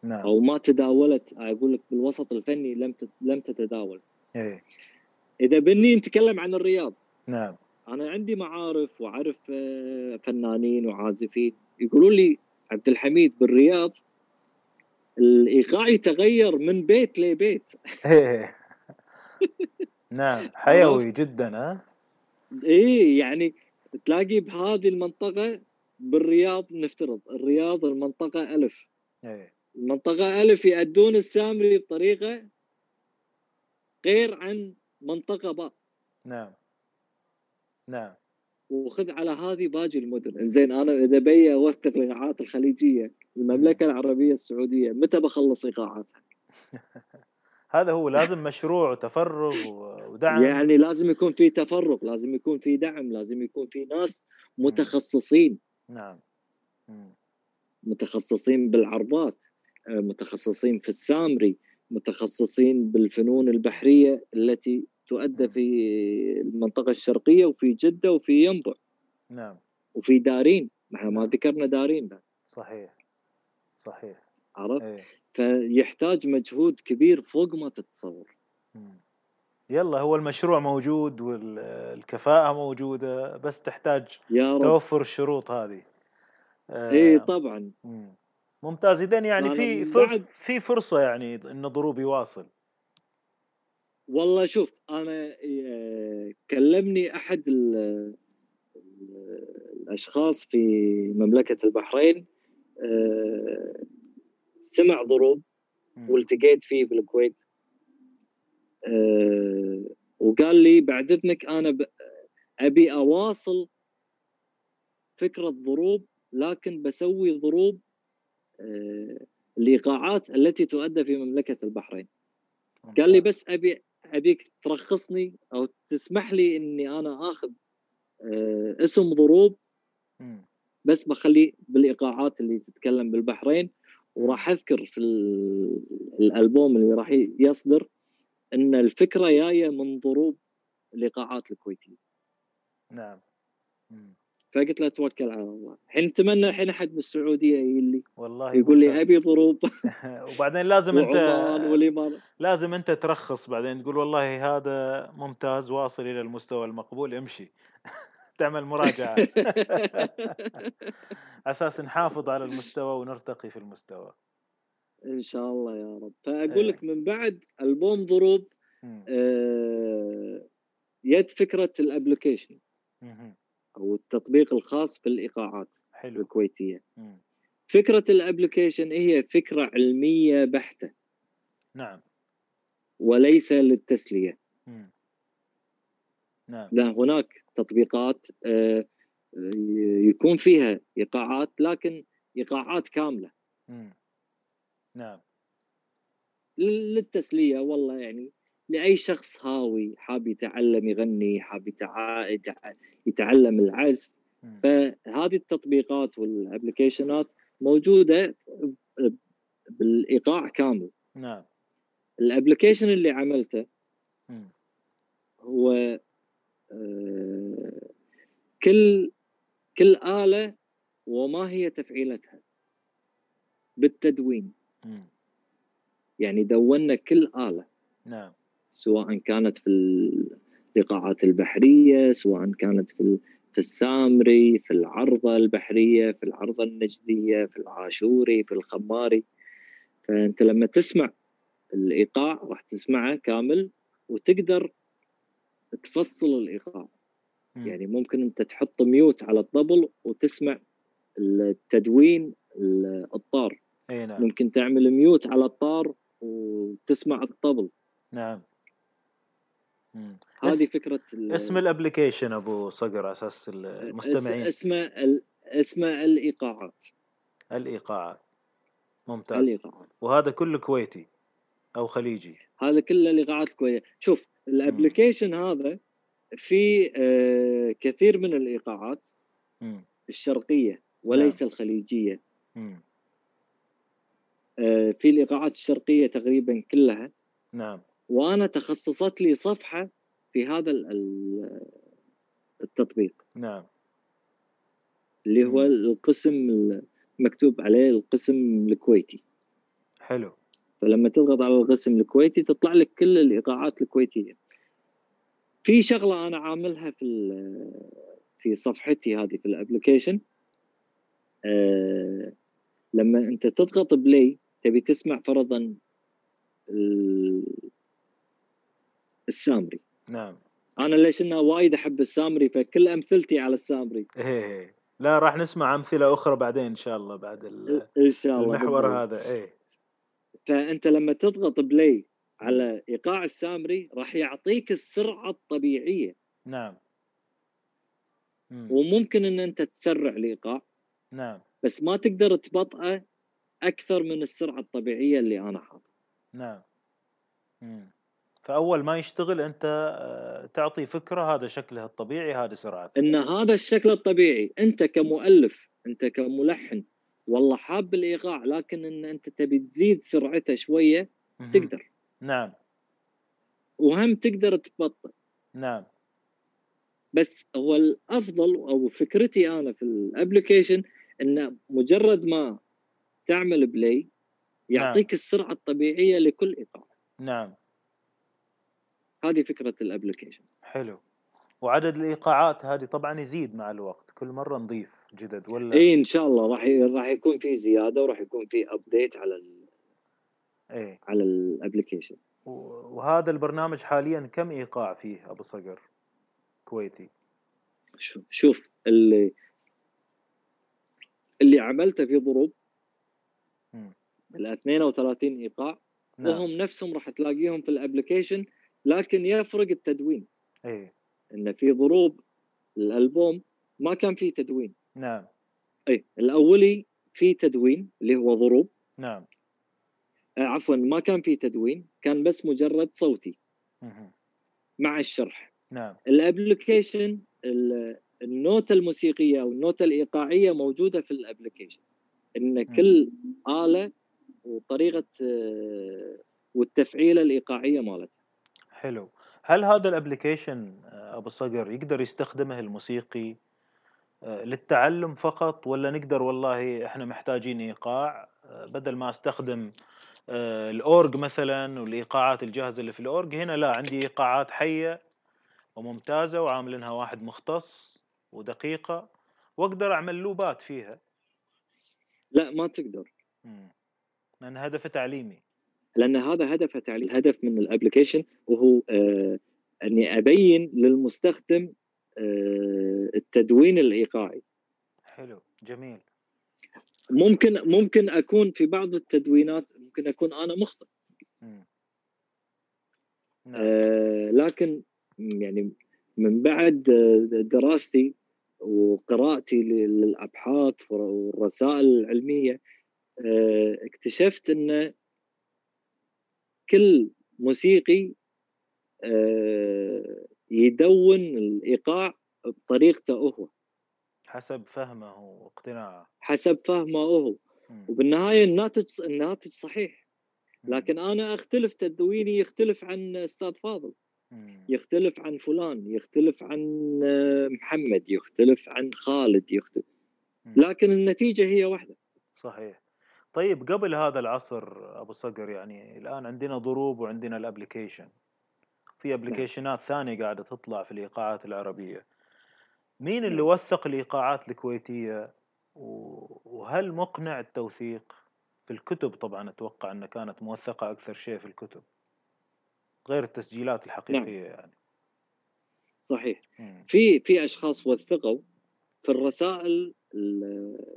A: نعم.
B: أو ما تداولت أقول لك بالوسط الفني لم لم تتداول.
A: إيه.
B: إذا بني نتكلم عن الرياض.
A: نعم.
B: أنا عندي معارف وأعرف آه، فنانين وعازفين. يقولون لي عبد الحميد بالرياض الإيقاع يتغير من بيت لبيت.
A: نعم حيوي جدا ها؟
B: إيه يعني تلاقي بهذه المنطقة بالرياض نفترض. الرياض المنطقة ألف.
A: إيه.
B: المنطقة ألف يأدون السامري بطريقة غير عن منطقة باء.
A: نعم. نعم.
B: وخذ على هذه باقي المدن. إنزين أنا إذا بي اوثق الايقاعات الخليجية المملكة العربية السعودية متى بخلص ايقاعاتها؟
A: هذا هو لازم مشروع وتفرغ ودعم.
B: يعني لازم يكون في تفرغ لازم يكون في دعم لازم يكون في ناس متخصصين.
A: نعم.
B: متخصصين بالعربات آه، متخصصين في السامري متخصصين بالفنون البحرية التي تؤدى. في المنطقة الشرقية وفي جدة وفي ينبع.
A: نعم.
B: وفي دارين. ما ما
A: نعم.
B: ذكرنا دارين بعد.
A: صحيح. صحيح.
B: عرفت؟
A: إيه.
B: فيحتاج مجهود كبير فوق ما تتصور.
A: مم. يلا هو المشروع موجود والكفاءة موجودة بس تحتاج
B: يا رب.
A: توفر الشروط هذه. آه،
B: اي طبعا.
A: مم. ممتاز. اذا يعني في في فرصة يعني إن ضروب يواصل.
B: والله شوف أنا آه، كلمني أحد ال- ال- الأشخاص في مملكة البحرين آه، سمع ضروب. والتقيت فيه بالكويت آه، وقال لي بعد إذنك أنا أبي أواصل فكرة ضروب لكن بسوي ضروب الايقاعات التي تؤدى في مملكة البحرين قال لي. بس أبي ابيك ترخصني أو تسمح لي إني أنا آخذ آه، اسم ضروب. بس بخليه بالإيقاعات اللي تتكلم بالبحرين وراح أذكر في ال- الألبوم اللي راح يصدر إن الفكرة جاية من ضروب الإيقاعات الكويتية
A: نعم.
B: فقلت له توكل على الله الحين أتمنى الحين أحد من السعودية يقول لي
A: والله
B: يقول لي. أبي ضروب
A: وبعدين لازم
B: أنت
A: لازم أنت ترخص بعدين تقول والله هذا ممتاز واصل إلى المستوى المقبول امشي تعمل مراجعة أساس نحافظ على المستوى ونرتقي في المستوى
B: إن شاء الله يا رب فأقول
A: إيه.
B: لك من بعد البوم ضروب. آه، يد فكرة ال
A: application.
B: أو التطبيق الخاص بالايقاعات
A: حلو.
B: الكويتية.
A: مم.
B: فكرة ال application هي؟ فكرة علمية بحتة.
A: نعم.
B: وليس للتسلية.
A: مم. نعم.
B: لا هناك تطبيقات آه، يكون فيها إيقاعات لكن إيقاعات كاملة.
A: مم. نعم.
B: لل- للتسلية والله يعني لأي شخص هاوي حاب يتعلم يغني حاب يتع... يتع... يتعلم العزف. فهذه التطبيقات والابلكيشنات موجودة بالإيقاع كامل.
A: نعم.
B: الابلكيشن اللي عملته. هو آه، كل كل آلة وما هي تفعيلتها. بالتدوين. يعني دونا كل آلة.
A: نعم.
B: سواء كانت في الايقاعات البحرية سواء كانت في في السامري في العرضة البحرية في العرضة النجدية في العاشوري في الخماري. فأنت لما تسمع الإيقاع راح تسمعه كامل وتقدر تفصل الإيقاع.
A: مم.
B: يعني ممكن أنت تحط mute على الطبل وتسمع التدوين ال- الطار.
A: إي نعم.
B: ممكن تعمل mute على الطار وتسمع الطبل.
A: نعم.
B: هذه
A: فكرة
B: اسم ال
A: application ابو صقر أساس ال-
B: اس-
A: المستمعين
B: اسمه اسمه الإيقاعات.
A: الإيقاعات. ممتاز.
B: الإيقاعات.
A: وهذا كله كويتي أو خليجي.
B: هذا كله الإيقاعات كويسه شوف الابلكيشن هذا في آه، كثير من الإيقاعات
A: مم.
B: الشرقية وليس الخليجية.
A: مم.
B: آه، في الإيقاعات الشرقية تقريبا كلها.
A: نعم.
B: وأنا تخصصت لي صفحة في هذا ال- ال- التطبيق.
A: نعم.
B: اللي هو. القسم ال- مكتوب عليه القسم الكويتي.
A: حلو.
B: فلما تضغط على القسم الكويتي تطلع لك كل الإيقاعات الكويتية. في شغلة أنا عاملها في في صفحتي هذه في ال application. أه لما أنت تضغط play تبي تسمع فرضا السامري.
A: نعم.
B: أنا ليش إنه وايد أحب السامري فكل أمثلتي على السامري.
A: إيه لا راح نسمع أمثلة أخرى بعدين إن شاء الله بعد
B: إن شاء الله
A: المحور بالضبط. هذا. إيه.
B: فأنت لما تضغط بلاي على إيقاع السامري راح يعطيك السرعة الطبيعية.
A: نعم.
B: مم. وممكن إن أنت تسرع الإيقاع.
A: نعم.
B: بس ما تقدر تبطئه أكثر من السرعة الطبيعية اللي أنا حاطها.
A: نعم. مم. فأول ما يشتغل أنت آه، تعطي فكرة هذا شكله الطبيعي هذه سرعته.
B: إن هذا الشكل الطبيعي أنت كمؤلف أنت كملحن والله حاب الإيقاع لكن إن أنت تبي تزيد سرعته شوية تقدر.
A: نعم.
B: وهم تقدر تبطئ
A: نعم.
B: بس هو الأفضل أو فكرتي أنا في الأبلكيشن انه مجرد ما تعمل بلاي يعطيك نعم. السرعة الطبيعية لكل إيقاع.
A: نعم.
B: هذه فكرة الأبلكيشن.
A: حلو. وعدد الإيقاعات هذه طبعا يزيد مع الوقت. كل مرة نضيف جدد ولا؟
B: اي إن شاء الله. راح راح يكون في زيادة وراح يكون في update على ال...
A: إيه.
B: على الأبلكيشن.
A: وهذا البرنامج حاليا كم إيقاع فيه أبو صقر؟ كويتي.
B: شوف اللي اللي عملته في ضروب. ال 32 إيقاع. نعم. وهم نفسهم راح تلاقيهم في ال application. لكن يفرق التدوين.
A: اي
B: إن في ضروب الألبوم ما كان فيه تدوين.
A: نعم.
B: اي الأولي في تدوين اللي هو ضروب
A: نعم.
B: آه عفوا ما كان في تدوين كان بس مجرد صوتي.
A: مه.
B: مع الشرح.
A: نعم.
B: ال application النوتة الموسيقية أو النوتة الإيقاعية موجودة في ال application. إن كل آلة وطريقة آه، والتفعيلة الإيقاعية مالتها.
A: حلو. هل هذا ال application آه، أبو صقر يقدر يستخدمه الموسيقي آه، للتعلم فقط ولا نقدر والله إحنا محتاجين إيقاع؟ آه، بدل ما أستخدم الأورج مثلا والإيقاعات الجاهزة اللي في الأورج هنا لا عندي إيقاعات حية وممتازة وعاملينها واحد مختص ودقيقة وأقدر أعمل لوبات فيها.
B: لا ما تقدر.
A: لأن هدفه تعليمي.
B: لأن هذا هدف تعليم هدف من ال application وهو آه أني أبين للمستخدم آه التدوين الإيقاعي.
A: حلو جميل.
B: ممكن ممكن أكون في بعض التدوينات ممكن أكون أنا مخطئ. آه لكن يعني من بعد دراستي وقراءتي للأبحاث والرسائل العلمية آه، اكتشفت أن كل موسيقي آه، يدون الإيقاع بطريقته هو.
A: حسب فهمه واقتناعه.
B: حسب فهمه هو. وبالنهاية الناتج الناتج صحيح. لكن أنا أختلف تدويني يختلف عن أستاذ فاضل. يختلف عن فلان يختلف عن آه، محمد يختلف عن خالد يختلف لكن النتيجة هي واحدة.
A: صحيح. طيب قبل هذا العصر أبو صقر يعني الآن عندنا ضروب وعندنا الأبلكيشن. في نعم. أبلكيشنات ثانية قاعدة تطلع في الإيقاعات العربية. مين اللي نعم. وثق الإيقاعات الكويتية؟ وهل مقنع التوثيق؟ في الكتب طبعا أتوقع أنها كانت موثقة أكثر شيء في الكتب. غير التسجيلات الحقيقية نعم. يعني.
B: صحيح. في في أشخاص وثقوا في الرسائل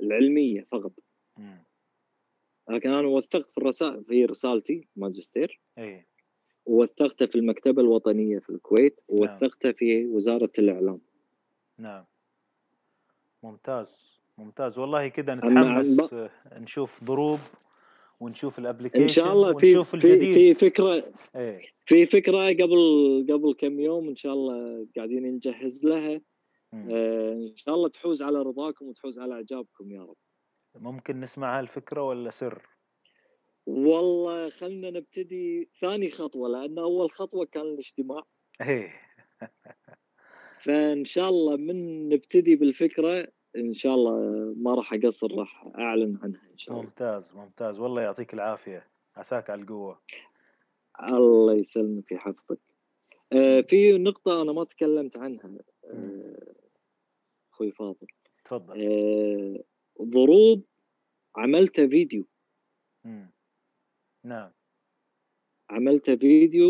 B: العلمية فقط. مم. لكن أنا وثقت في الرسائل في رسالتي ماجستير.
A: إي.
B: ووثقتها في المكتبة الوطنية في الكويت. نعم. ووثقتها في وزارة الإعلام.
A: نعم. ممتاز. ممتاز. والله كذا نتحمس نشوف ضروب ونشوف الابلكيشن إن
B: شاء الله في في, في فكره إيه. في فكرة قبل قبل كم يوم إن شاء الله قاعدين نجهز لها. آه إن شاء الله تحوز على رضاكم وتحوز على إعجابكم يا رب.
A: ممكن نسمع هالفكرة ولا سر؟
B: والله خلنا نبتدي ثاني خطوة لأن أول خطوة كان الاجتماع.
A: إيه.
B: فإن شاء الله من نبتدي بالفكرة إن شاء الله ما راح أقصر راح أعلن عنها إن شاء الله.
A: ممتاز ممتاز. والله يعطيك العافية. عساك على القوة.
B: الله يسلمك ويحفظك آه في نقطة أنا ما تكلمت عنها آه أخوي فاضل.
A: تفضل.
B: آه ضروب عملت فيديو.
A: مم. نعم.
B: عملت فيديو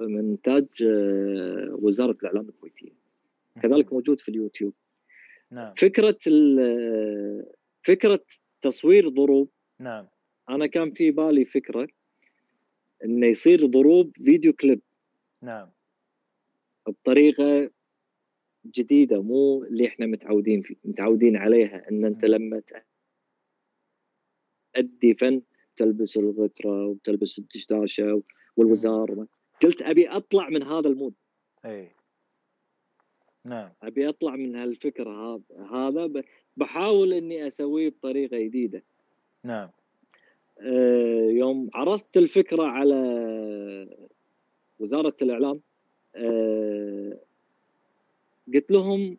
B: من إنتاج آه وزارة الإعلام الكويتية. كذلك موجود في اليوتيوب.
A: نعم.
B: فكرة ال- فكرة تصوير ضروب.
A: نعم.
B: أنا كان في بالي فكرة إنه يصير ضروب فيديو كليب.
A: نعم.
B: بطريقة جديدة مو اللي إحنا متعودين فيه متعودين عليها إن أنت لما تأدي فن تلبس الغتره وتلبس الدشداشة والوزار قلت أبي أطلع من هذا المود.
A: إي. نعم.
B: أبي أطلع من هالفكره هذا بحاول إني أسويه بطريقة جديدة.
A: نعم.
B: آه، يوم عرضت الفكرة على وزارة الإعلام آه، قلت لهم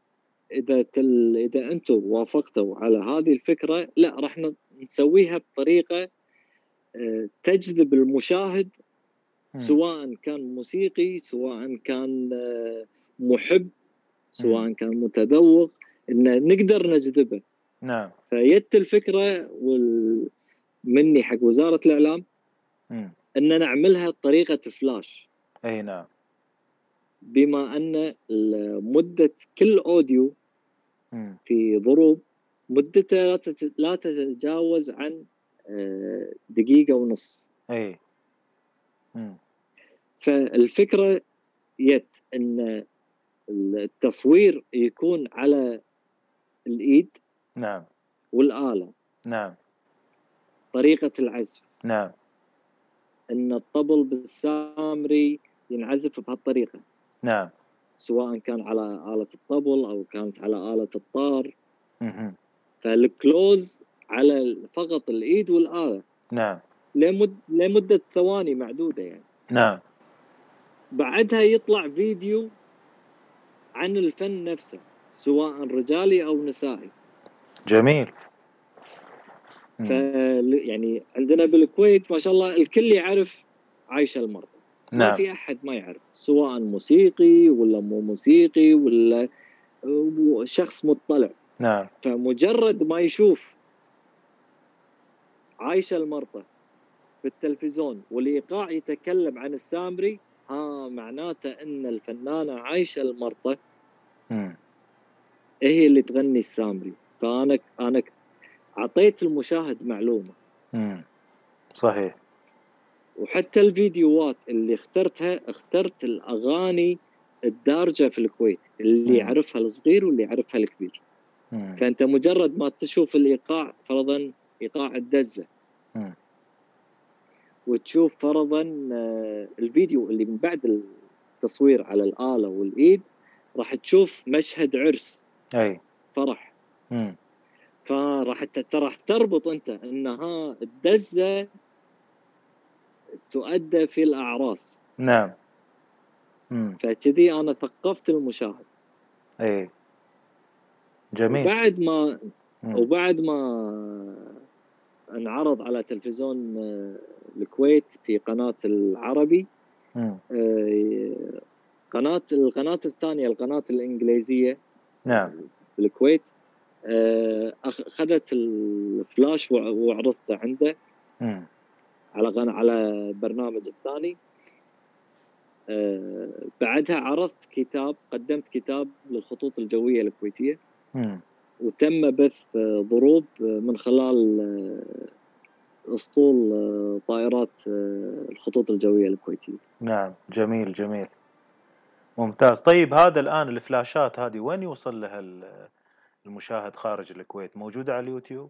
B: إذا تل إذا أنتم وافقتوا على هذه الفكرة لا راح نسويها بطريقة آه، تجذب المشاهد. سواء كان موسيقي سواء كان آه، محب سواء كان متذوق إن نقدر نجذبه.
A: نعم.
B: فيت الفكرة وال... مني حق وزارة
A: الإعلام.
B: إن نعملها بطريقة فلاش.
A: إي نعم.
B: بما أن مده كل
A: أوديو.
B: في ضروب مدته لا تت- لا تتجاوز عن آه، دقيقة ونص.
A: اي.
B: فالفكرة يت إن التصوير يكون على الإيد
A: نعم.
B: والآلة.
A: نعم.
B: طريقة العزف.
A: نعم.
B: إن الطبل بالسامري ينعزف بهالطريقة.
A: نعم.
B: سواء كان على آلة الطبل أو كانت على آلة الطار.
A: مهم.
B: فالكلوز على فقط الإيد والآلة.
A: نعم.
B: لمد... لمدة ثواني معدودة يعني.
A: نعم.
B: بعدها يطلع فيديو عن الفن نفسه سواء رجالي أو نسائي.
A: جميل.
B: ف يعني عندنا بالكويت ما شاء الله الكل يعرف عايشة المرأة ما
A: نعم.
B: في أحد ما يعرف سواء موسيقي ولا مو موسيقي ولا شخص مطلع.
A: نعم.
B: فمجرد ما يشوف عايشة المرطة في التلفزيون والإيقاع يتكلم عن السامري ها معناته أن الفنانة عايشة المرطة
A: مم.
B: هي اللي تغني السامري. فأنا أنا أعطيت المشاهد معلومة.
A: مم. صحيح.
B: وحتى الفيديوهات اللي اخترتها اخترت الأغاني الدارجة في الكويت اللي. يعرفها الصغير واللي يعرفها الكبير
A: مم.
B: فأنت مجرد ما تشوف الإيقاع فرضا إيقاع الدزة
A: مم.
B: وتشوف فرضا آه، الفيديو اللي من بعد التصوير على الآلة والإيد راح تشوف مشهد عرس
A: أي
B: فرح
A: مم.
B: فراح راح تربط أنت ان ها الدزه تؤدى في الأعراس
A: نعم.
B: فكذي أنا ثقفت المشاهد
A: اي جميل
B: وبعد ما
A: مم.
B: وبعد ما انعرض على تلفزيون آه، الكويت في قناة العربي
A: مم.
B: آه، قناة القناة الثانية القناة الإنجليزية
A: نعم
B: بالكويت آه، أخذت الفلاش وع- وعرضته عنده. على غن... على برنامج الثاني. آه، بعدها عرضت كتاب قدمت كتاب للخطوط الجوية
A: الكويتية.
B: وتم بث ضروب من خلال آه، أسطول آه، طائرات الخطوط الجوية الكويتية.
A: نعم جميل جميل. ممتاز. طيب هذا الآن الفلاشات هذه وين يوصل لها ال- المشاهد خارج الكويت؟ موجودة على اليوتيوب؟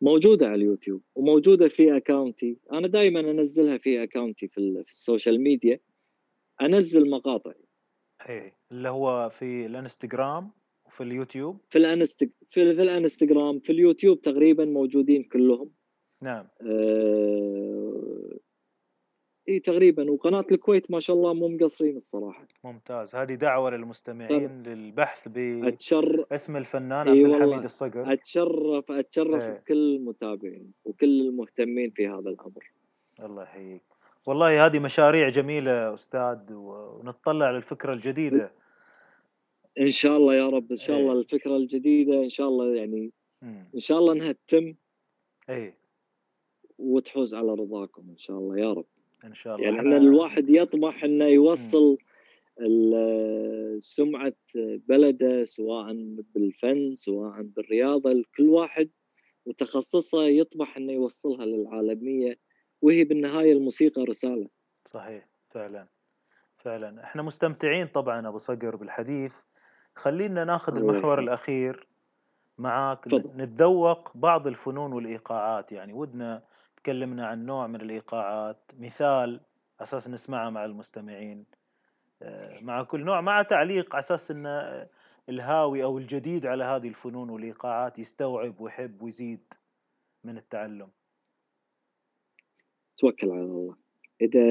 B: موجودة على اليوتيوب وموجودة في account ي أنا دائما أنزلها في account ي في, في ال social media. أنزل مقاطع
A: اي اللي هو في الانستغرام وفي اليوتيوب.
B: في الانستغ... في, في الانستغرام في اليوتيوب تقريبا موجودين كلهم.
A: نعم.
B: آه، إي تقريبا. وقناة الكويت ما شاء الله مو مقصرين الصراحة.
A: ممتاز. هذه دعوة للمستمعين للبحث
B: اتشر
A: باسم الفنان
B: إي
A: عبد
B: والله.
A: الحميد الصقر.
B: أتشرف أتشرف
A: إيه.
B: بكل المتابعين وكل المهتمين في هذا الأمر.
A: الله يحييك. والله هذه مشاريع جميلة أستاذ ونتطلع للفكرة الجديدة.
B: إن شاء الله يا رب إن شاء
A: إيه.
B: الله الفكرة الجديدة إن شاء الله يعني
A: مم.
B: إن شاء الله انها تتم
A: اي
B: وتحوز على رضاكم إن شاء الله يا رب.
A: إن شاء الله.
B: يعني
A: إحنا
B: الواحد يطمح إنه يوصل ال- سمعة بلده سواء بالفن سواء بالرياضة كل واحد وتخصصه يطمح إنه يوصلها للعالمية وهي بالنهاية الموسيقى رسالة.
A: صحيح فعلا فعلا. إحنا مستمتعين طبعا أبو صقر بالحديث. خلينا ناخذ المحور. الأخير معاك. نتذوق بعض الفنون والإيقاعات. يعني ودنا تكلمنا عن نوع من الإيقاعات مثال أساس نسمعها مع المستمعين. آه، مع كل نوع مع تعليق إن آه، الهاوي أو الجديد على هذه الفنون والإيقاعات يستوعب ويحب ويزيد من التعلم.
B: توكل على الله. إذا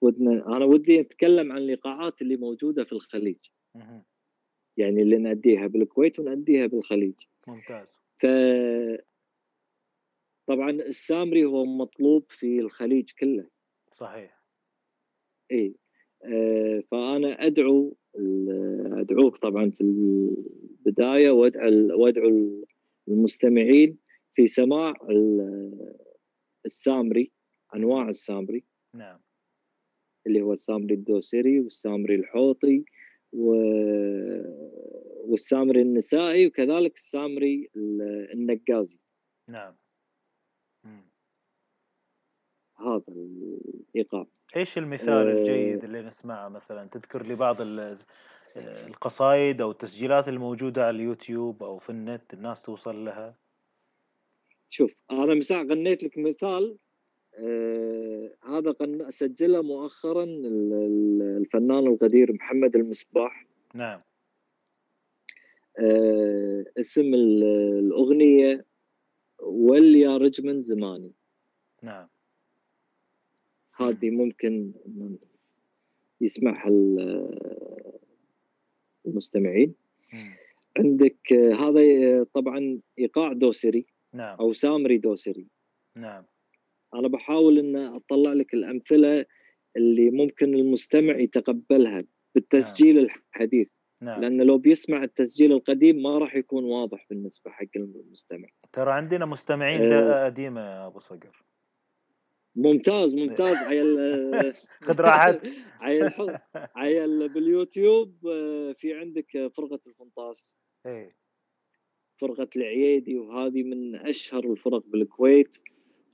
B: ودنا أنا ودي أتكلم عن الإيقاعات اللي موجودة في الخليج. يعني اللي نأديها بالكويت ونأديها بالخليج.
A: ممتاز.
B: ف طبعا السامري هو مطلوب في الخليج كله.
A: صحيح.
B: إي آه، فأنا أدعو أدعوك طبعا في البداية وادعو وأدعو المستمعين في سماع ال- السامري أنواع السامري.
A: نعم.
B: اللي هو السامري الدوسري والسامري الحوطي و... والسامري النسائي وكذلك السامري ال- النقازي.
A: نعم. مم.
B: هذا الإيقاع.
A: إيش المثال الجيد اللي نسمعه مثلا؟ تذكر لي بعض ال- القصائد أو التسجيلات الموجودة على اليوتيوب أو في النت الناس توصل لها؟
B: شوف أنا مساء غنيت لك مثال آه هذا غن... سجله مؤخرا ال- ال- الفنان القدير محمد المصباح.
A: نعم.
B: آه اسم ال- الأغنية وليا رجمن زماني.
A: نعم.
B: هذه ممكن يسمعها ال- المستمعين.
A: مم.
B: عندك هذا طبعا إيقاع دوسري
A: نعم.
B: أو سامري دوسري.
A: نعم.
B: أنا بحاول إن أطلع لك الأمثلة اللي ممكن المستمع يتقبلها بالتسجيل الحديث.
A: نعم.
B: لأن لو بيسمع التسجيل القديم ما راح يكون واضح بالنسبة حق المستمع.
A: ترى عندنا مستمعين
B: آه.
A: قديمة يا أبو صقر.
B: ممتاز ممتاز. عيل
A: خذ راحتك.
B: عيل عيل باليوتيوب آه، في عندك فرقة الفنطاس.
A: إيه.
B: فرقة العييدي وهذه من أشهر الفرق بالكويت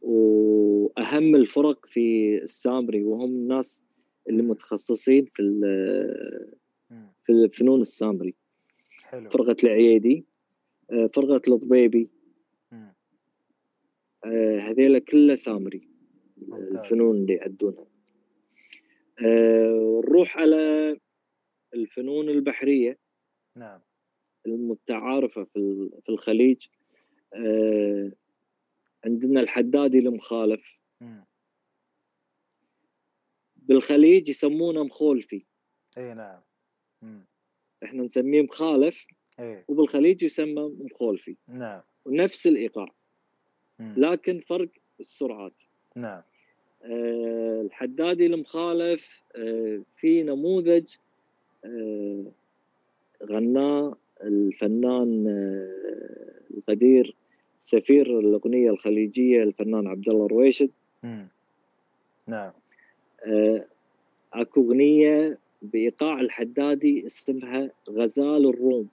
B: وأهم الفرق في السامري وهم الناس اللي متخصصين في. في فنون السامري.
A: حلو.
B: فرقة العييدي آه، فرقة الضبيبي. آه، هذيلا كلها سامري.
A: ممتاز.
B: الفنون اللي يأدونها آه، نروح على الفنون البحرية.
A: نعم.
B: المتعارفة في في الخليج. عندنا الحدادي المخالف.
A: مم.
B: بالخليج يسمونه مخولفي.
A: إيه نعم.
B: إحنا نسميه مخالف
A: إيه.
B: وبالخليج يسمى مخولفي.
A: نعم.
B: ونفس الإيقاع.
A: مم.
B: لكن فرق السرعات.
A: نعم.
B: آه، الحدادي المخالف آه، في نموذج آه، غناه الفنان آه، القدير سفير الأغنية الخليجية الفنان عبد الله رويشد.
A: نعم.
B: آه، أكو أغنية بإيقاع الحدادي اسمها غزال الروم.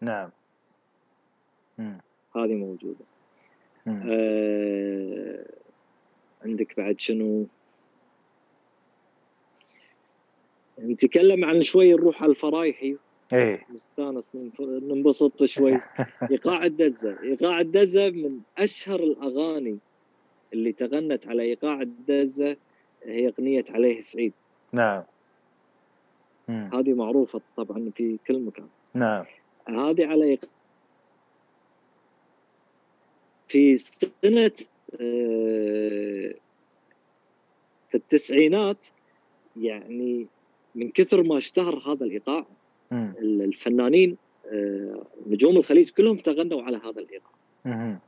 A: نعم.
B: هذه
A: موجودة.
B: آه، عندك بعد شنو؟ نتكلم عن شوي نروح على الفرايحي.
A: إيه.
B: نستانس ننبسط شوي. إيقاع الدزة. إيقاع الدزة من أشهر الأغاني اللي تغنت على إيقاع الدزة هي أغنية عليه سعيد.
A: نعم.
B: هذه معروفة طبعا في كل مكان
A: نعم
B: هذه على في سنة آه، في التسعينات يعني من كثر ما اشتهر هذا الإيقاع
A: مم.
B: الفنانين آه، نجوم الخليج كلهم تغنوا على هذا الإيقاع
A: مم.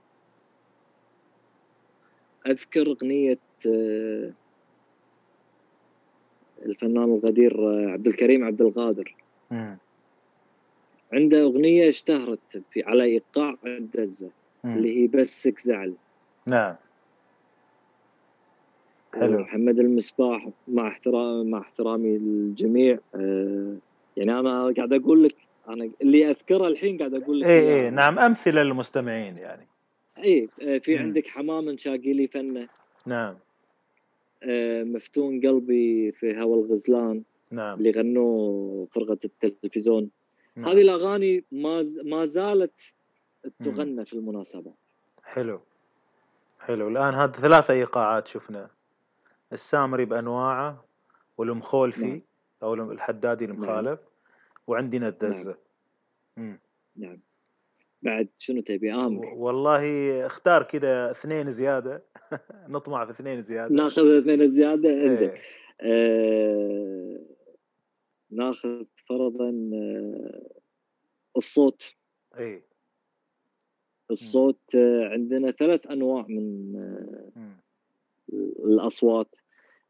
B: أذكر أغنية آه، الفنان الغدير آه، عبد الكريم عبد القادر. عنده أغنية اشتهرت في على إيقاع الدزه. اللي هي بسك زعل
A: نعم حلو
B: محمد المصباح مع احترام مع احترامي للجميع آه، يعني أنا قاعد أقول لك أنا اللي أذكره الحين قاعد أقول لك
A: اي
B: إياه.
A: اي نعم أمثلة للمستمعين يعني
B: اي آه، في. عندك حمام شاقي لي فنة
A: نعم
B: مفتون قلبي في هوى الغزلان
A: نعم.
B: اللي غنوه فرقه التلفزيون.
A: نعم.
B: هذه الأغاني ما ما زالت تغنى في المناسبات.
A: حلو. حلو. الآن هذه ثلاثة إيقاعات شفنا. السامري بأنواعه والمخولفي
B: نعم.
A: أو الحدادي المخالف وعندنا الدزة. مم.
B: نعم. بعد شنو تبي؟
A: آمر. والله اختار كذا اثنين زيادة. نطمع في اثنين زيادة.
B: ناخذ اثنين زيادة؟ انزين.
A: إيه.
B: آه ناخذ فرضا آه الصوت.
A: اي
B: الصوت آه عندنا ثلاث أنواع من آه
A: مم.
B: الأصوات.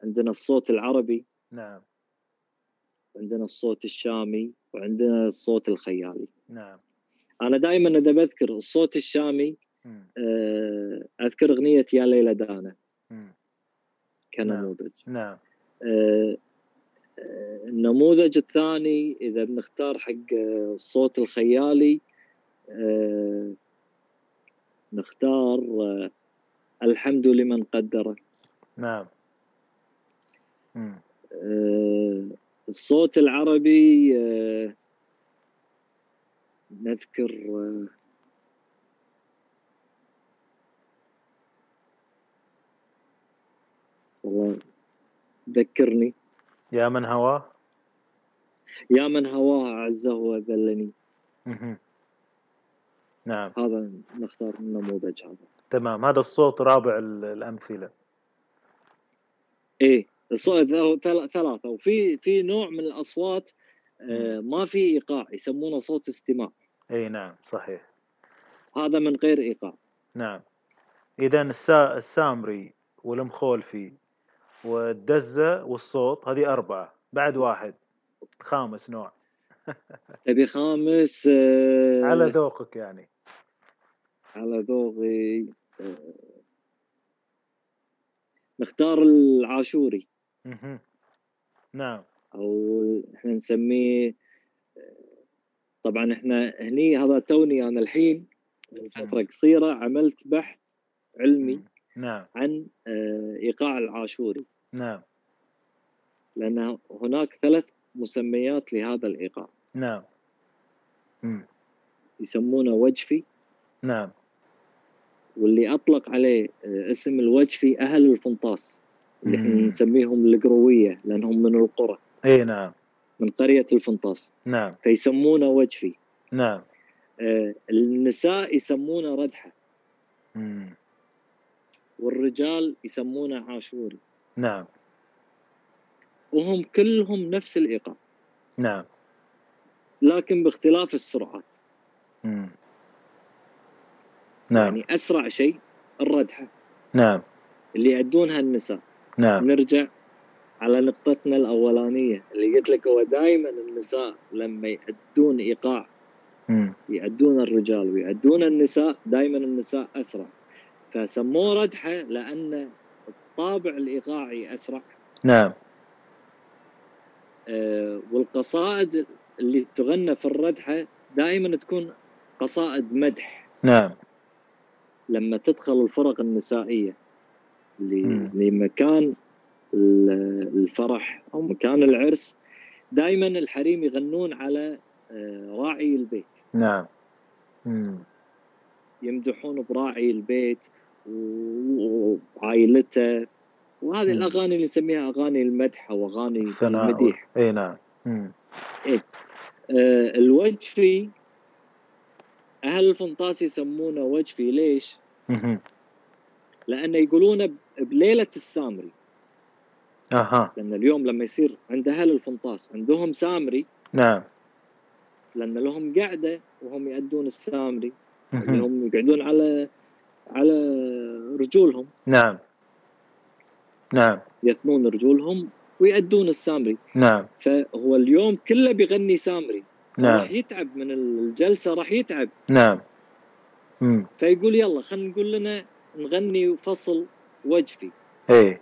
B: عندنا الصوت العربي.
A: نعم.
B: عندنا الصوت الشامي. وعندنا الصوت الخيالي.
A: نعم.
B: أنا دائما إذا بذكر الصوت الشامي. آه أذكر أغنية يا ليلى دانا. كنموذج
A: نعم.
B: آه، آه، النموذج الثاني إذا بنختار حق الصوت الخيالي نختار الحمد لمن قدره.
A: نعم.
B: الصوت العربي نذكر والله ذكرني.
A: يا من هواه؟
B: يا من هواه أعزه وذلني.
A: نعم.
B: هذا نختار النموذج هذا.
A: تمام. هذا الصوت رابع ال- الأمثلة.
B: إيه الصوت ثل- ثل- ثلاثة. وفي في نوع من الأصوات آه، ما في إيقاع يسمونه صوت استماع.
A: إي نعم صحيح.
B: هذا من غير إيقاع.
A: نعم. اذا السا... السامري والمخولفي والدزة والصوت هذه أربعة. بعد واحد. خامس نوع.
B: تبي خامس؟ آه،
A: على ذوقك يعني.
B: على ذوقي آه، نختار العاشوري.
A: نعم.
B: أو إحنا نسميه آه، طبعا إحنا هني هذا توني أنا الحين من فترة قصيرة عملت بحث علمي.
A: نعم.
B: عن آه، إيقاع العاشوري.
A: نعم.
B: لأن هناك ثلاث مسميات لهذا الإيقاع.
A: نعم.
B: يسمونه وجفي.
A: نعم.
B: واللي أطلق عليه آه، اسم الوجفي أهل الفنطاس اللي
A: إحنا.
B: نسميهم القروية لأنهم من القرى.
A: إي نعم.
B: من قرية الفنطاس.
A: نعم.
B: فيسمونه وجفي.
A: نعم.
B: آه، النساء يسمونه ردحة.
A: مم.
B: والرجال يسمونه عاشوري.
A: نعم.
B: وهم كلهم نفس الإيقاع.
A: نعم.
B: لكن باختلاف السرعات.
A: مم. نعم.
B: يعني أسرع شيء الردحة.
A: نعم.
B: اللي يعدونها النساء.
A: نعم.
B: نرجع على نقطتنا الأولانية اللي قلت لك هو دائما النساء لما يأدون
A: إيقاع.
B: يأدون الرجال ويأدون النساء دائما النساء أسرع. فسموه ردحة لأن الطابع الإيقاعي أسرع.
A: نعم.
B: آه، والقصائد اللي تغنى في الردحة دائما تكون قصائد مدح.
A: نعم.
B: لما تدخل الفرق
A: النسائية.
B: لمكان الفرح أو مكان العرس دائما الحريم يغنون على آه، راعي البيت.
A: نعم. مم.
B: يمدحون براعي البيت وعائلته. وهذه
A: مم.
B: الأغاني اللي نسميها أغاني المدح أو
A: أغاني
B: المديح.
A: إي نعم. مم.
B: آه، الوجفي أهل الفنطاس يسمونه وجفي. ليش؟ لأنه يقولون بليلة السامري.
A: أها.
B: لأن اليوم لما يصير عند أهل الفنطاس عندهم سامري
A: نعم.
B: لأن لهم قعده وهم يأدون السامري. هم يقعدون على على رجولهم.
A: نعم. نعم.
B: يثنون رجولهم ويأدون السامري.
A: نعم.
B: فهو اليوم كله بيغني سامري.
A: نعم.
B: راح يتعب من الجلسة راح يتعب.
A: نعم. امم
B: فيقول يلا خلينا نقول لنا نغني فصل وجفي.
A: إيه.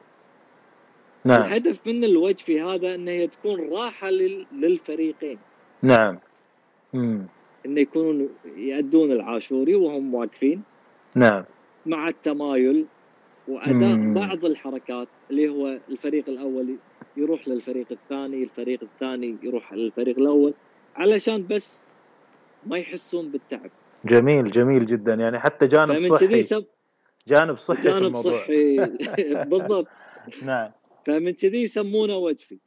A: نعم.
B: الهدف من الوجفي هذا أنه هي تكون راحة لل- للفريقين.
A: نعم. امم
B: انه يكونون يأدون العاشوري وهم واقفين.
A: نعم.
B: مع التمايل وأداء
A: مم.
B: بعض الحركات اللي هو الفريق الأول يروح للفريق الثاني الفريق الثاني يروح للفريق الأول علشان بس ما يحسون بالتعب.
A: جميل جميل جدا. يعني حتى جانب صحي.
B: سب
A: جانب صحي في
B: جانب
A: الموضوع.
B: صحي. بالضبط.
A: نعم.
B: فمن كذي يسمونه وجفي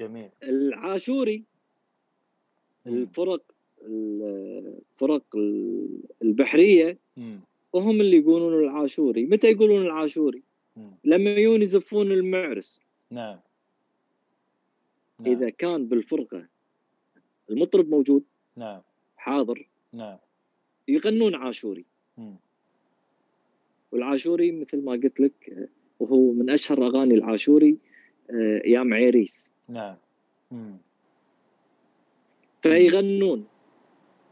A: جميل
B: العاشوري
A: مم.
B: الفرق الفرق البحرية
A: مم.
B: وهم اللي يقولون العاشوري متى يقولون العاشوري
A: مم.
B: لما يجون يزفون المعرس
A: نعم نعم.
B: إذا كان بالفرقة المطرب موجود
A: نعم
B: حاضر
A: نعم
B: يغنون عاشوري. والعاشوري مثل ما قلت لك وهو من أشهر اغاني العاشوري آه، يا معيريس
A: نعم.
B: فيغنون.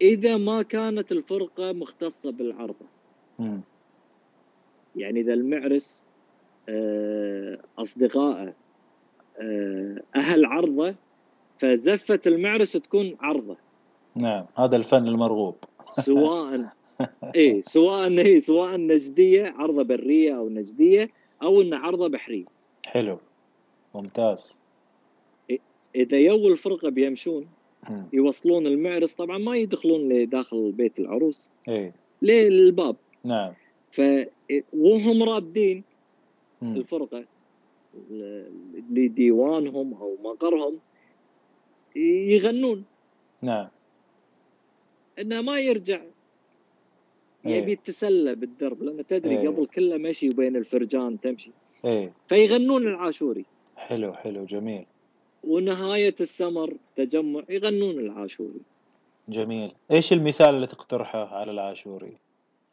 B: إذا ما كانت الفرقة مختصة بالعرضه
A: مم.
B: يعني اذا المعرس آه، أصدقائه آه، أهل عرضه فزفه المعرس تكون عرضه.
A: نعم هذا الفن المرغوب.
B: سواء إيه سواء هي سواء نجدية عرضه برية أو نجدية أو إنه عرضه بحرية.
A: حلو. ممتاز.
B: إذا يو الفرقة بيمشون. يوصلون المعرس طبعا ما يدخلون لداخل بيت العروس.
A: إيه
B: للباب.
A: نعم.
B: ف وهم رادين
A: مم.
B: الفرقة. لديوانهم أو مقرهم يغنون.
A: نعم.
B: إنه ما يرجع. يبي يتسلى بالدرب لأن تدري
A: إيه.
B: قبل كله مشي وبين الفرجان تمشي.
A: إيه.
B: فيغنون العاشوري.
A: حلو حلو جميل.
B: ونهاية السمر تجمع يغنون العاشوري.
A: جميل. إيش المثال اللي تقترحه على العاشوري؟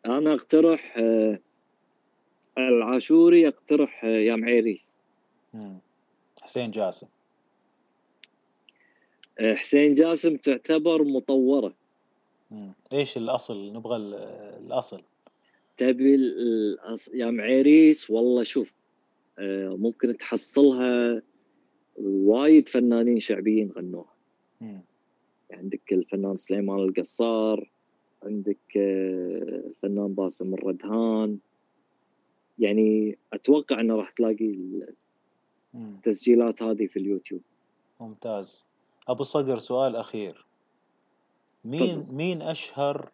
B: أنا أقترح آه، العاشوري اقترح آه، يا معيريس.
A: حسين جاسم.
B: حسين جاسم تعتبر مطورة.
A: مم. إيش الأصل؟ نبغى ال- الأصل.
B: تبي ال- الأص- يا معيريس والله شوف آه، ممكن تحصلها وايد فنانين شعبيين غنوها.
A: مم.
B: عندك الفنان سليمان القصار عندك آه، الفنان باسم الردهان. يعني أتوقع إنه راح تلاقي. التسجيلات هذه في اليوتيوب.
A: ممتاز. أبو صقر سؤال أخير. مين. مين أشهر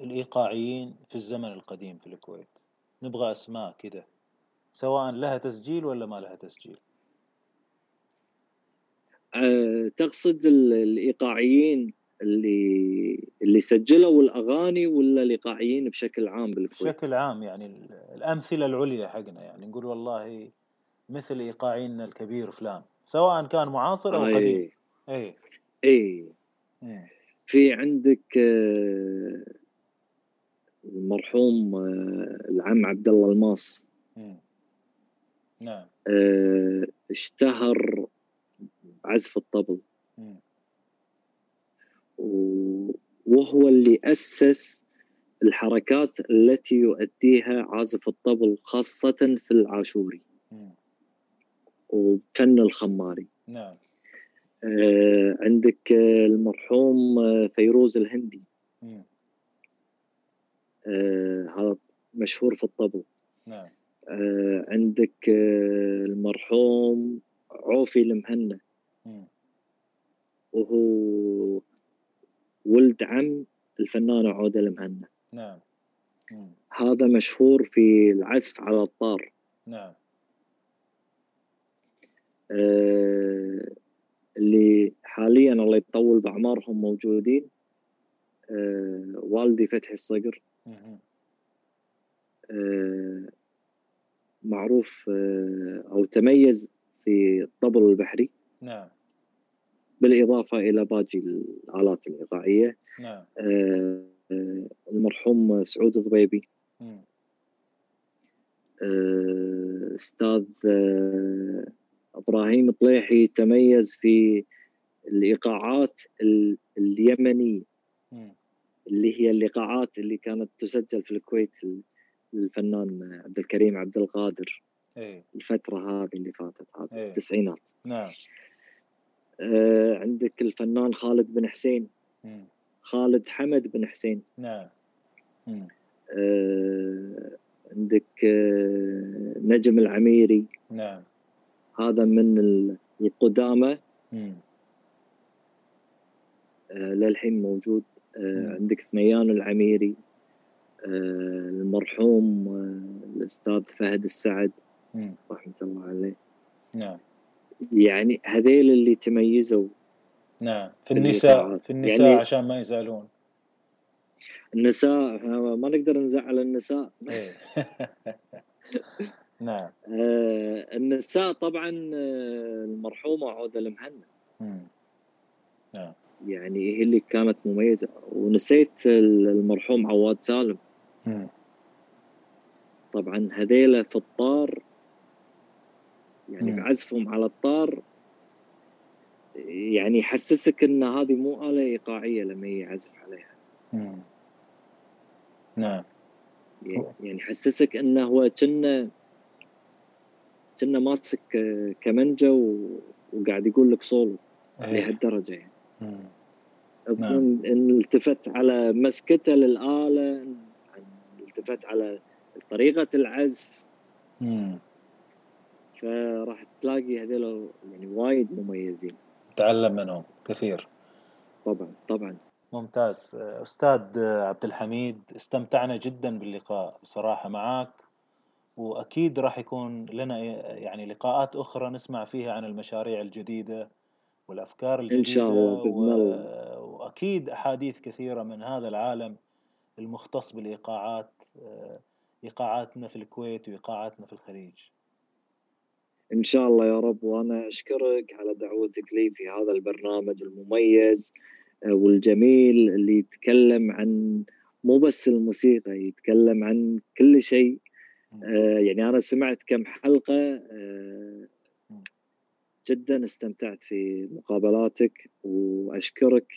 A: الإيقاعيين في الزمن القديم في الكويت نبغى أسماء كذا سواء لها تسجيل ولا ما لها تسجيل
B: آه، تقصد ال- الإيقاعيين اللي اللي سجلوا الأغاني ولا الإيقاعيين بشكل عام بالكويت؟
A: بشكل عام يعني ال- الأمثلة العليا حقنا يعني نقول والله مثل إيقاعينا الكبير فلان سواء كان معاصر أو قديم
B: اي
A: اي مم.
B: في عندك آه، المرحوم آه، العم عبد الله الماص.
A: مم. نعم.
B: آه، اشتهر عزف الطبل. وهو اللي أسس الحركات التي يؤديها عازف الطبل خاصة في العاشوري. وفن الخماري.
A: نعم.
B: عندك آه، المرحوم آه، فيروز الهندي. آه، هذا مشهور في الطبل
A: نعم.
B: آه، عندك آه، المرحوم عوفي المهنا. وهو ولد عم الفنانة عودة المهنا
A: نعم.
B: هذا مشهور في العزف على الطار.
A: نعم.
B: آه، اللي حاليا الله يطول بأعمارهم موجودين آه، والدي فتحي الصقر. آه، معروف آه، أو تميز في الطبل البحري.
A: نعم.
B: بالإضافة إلى باقي الآلات الإيقاعية
A: نعم.
B: آه، آه، المرحوم سعود الضبيبي.
A: مم.
B: آه، أستاذ إبراهيم طليحي تميز في الإيقاعات ال- اليمنية
A: مم.
B: اللي هي الإيقاعات اللي كانت تسجل في الكويت الفنان عبد الكريم عبد القادر.
A: إيه.
B: الفترة هذه اللي فاتت هذه
A: إيه.
B: التسعينات.
A: نعم.
B: آه، عندك الفنان خالد بن حسين.
A: مم.
B: خالد حمد بن حسين.
A: نعم.
B: آه، عندك آه، نجم العميري.
A: نعم.
B: هذا من ال- القدامى. آه، للحين موجود. آه،. عندك ثنيان العميري آه، المرحوم الأستاذ فهد السعد.
A: مم.
B: رحمة الله عليه.
A: نعم.
B: يعني هذيل اللي تميزوا
A: نعم. في النساء. في النساء
B: يعني-
A: عشان ما يزعلون
B: النساء ما نقدر نزعل النساء.
A: إيه. نعم
B: آه، النساء طبعا آه، المرحومة عودة المهنا
A: مم.
B: يعني هي اللي كانت مميزة ونسيت المرحوم عواد سالم
A: مم.
B: طبعا هذيلا في الطار يعني
A: مم.
B: بعزفهم على الطار يعني يحسسك إن هذه مو آلة إيقاعية لما يعزف عليها
A: مم. نعم
B: يعني يعني يحسسك انه هو كنا كنا ماسك آه، كمنجة و- وقاعد يقول لك سولو
A: إيه.
B: لهالدرجة يعني.
A: مم.
B: إن إن التفت على مسكته للآلة إن التفت على طريقة العزف.
A: مم.
B: فراح تلاقي هذول يعني وايد مميزين.
A: تعلم منهم كثير.
B: طبعا طبعا.
A: ممتاز. أستاذ عبد الحميد استمتعنا جدا باللقاء. بصراحة معك وأكيد راح يكون لنا يعني لقاءات أخرى نسمع فيها عن المشاريع الجديدة والأفكار الجديدة
B: إن شاء الله بإذن
A: و...
B: الله.
A: وأكيد أحاديث كثيرة من هذا العالم المختص بالإيقاعات آه، إيقاعاتنا في الكويت وإيقاعاتنا في الخليج
B: إن شاء الله يا رب وأنا أشكرك على دعوتك لي في هذا البرنامج المميز آه، والجميل اللي يتكلم عن مو بس الموسيقى يتكلم عن كل شيء يعني أنا سمعت كم حلقة آه، جدا استمتعت في مقابلاتك وأشكرك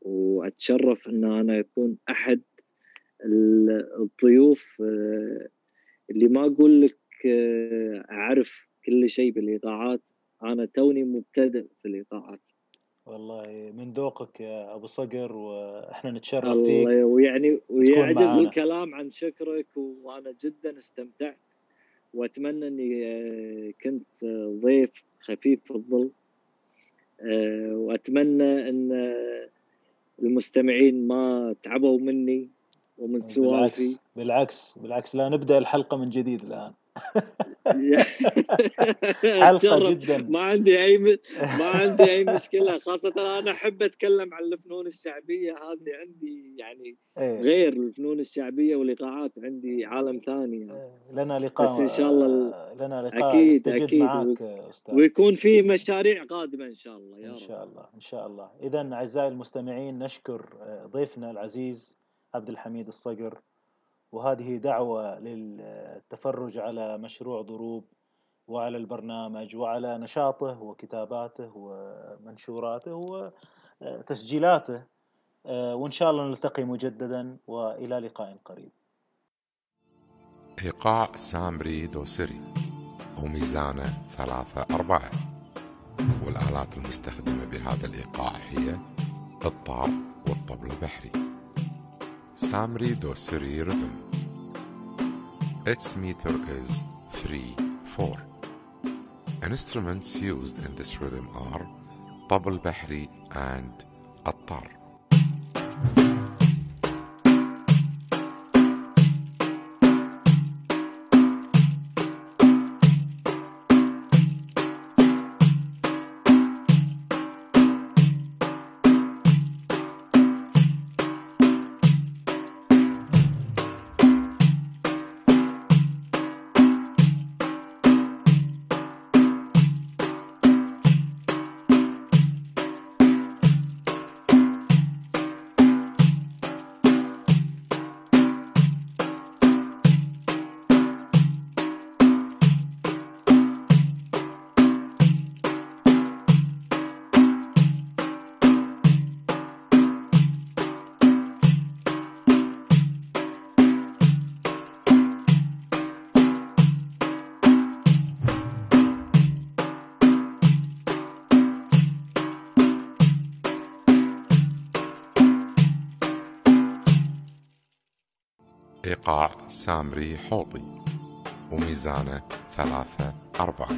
B: وأتشرف أن أنا أكون أحد ال- الضيوف آه، اللي ما أقول لك آه، أعرف كل شيء بالإيقاعات أنا توني مبتدئ في الإيقاعات
A: والله من ذوقك يا أبو صقر وإحنا نتشرف فيك.
B: ويعني ويعجز. الكلام عن شكرك وأنا جدا استمتعت وأتمنى أني آه، كنت آه، ضيف خفيف الظل. آه، وأتمنى أن آه، المستمعين ما تعبوا مني ومن سوالفي
A: بالعكس بالعكس بالعكس لا نبدأ الحلقة من جديد الآن.
B: أتشرف.
A: جدا
B: ما عندي أي م... ما عندي أي مشكلة خاصة أنا أحب أتكلم عن الفنون الشعبية هذه عندي يعني
A: إيه.
B: غير الفنون الشعبية والايقاعات عندي عالم ثاني يعني.
A: إيه. لنا لقاء
B: بس إن شاء الله ال-
A: لنا لقاء
B: أكيد-
A: أستجد
B: أكيد.
A: معك أستاذ
B: ويكون في مشاريع قادمة إن شاء الله يا رب
A: شاء الله إن شاء الله إذا أعزائي المستمعين نشكر آه، ضيفنا العزيز عبد الحميد الصقر وهذه دعوة للتفرج على مشروع ضروب وعلى البرنامج وعلى نشاطه وكتاباته ومنشوراته وتسجيلاته. آه، وإن شاء الله نلتقي مجددا وإلى لقاء قريب.
C: إيقاع سامري دوسري وميزانه ثلاثة أربعة. والآلات المستخدمة بهذا الإيقاع هي الطار والطبل البحري. سامري دوسري rhythm Its meter is 3-4 Instruments used in this rhythm are طبل بحري and الطار إيقاع سامري حوطي وميزانه ثلاثة أربعة.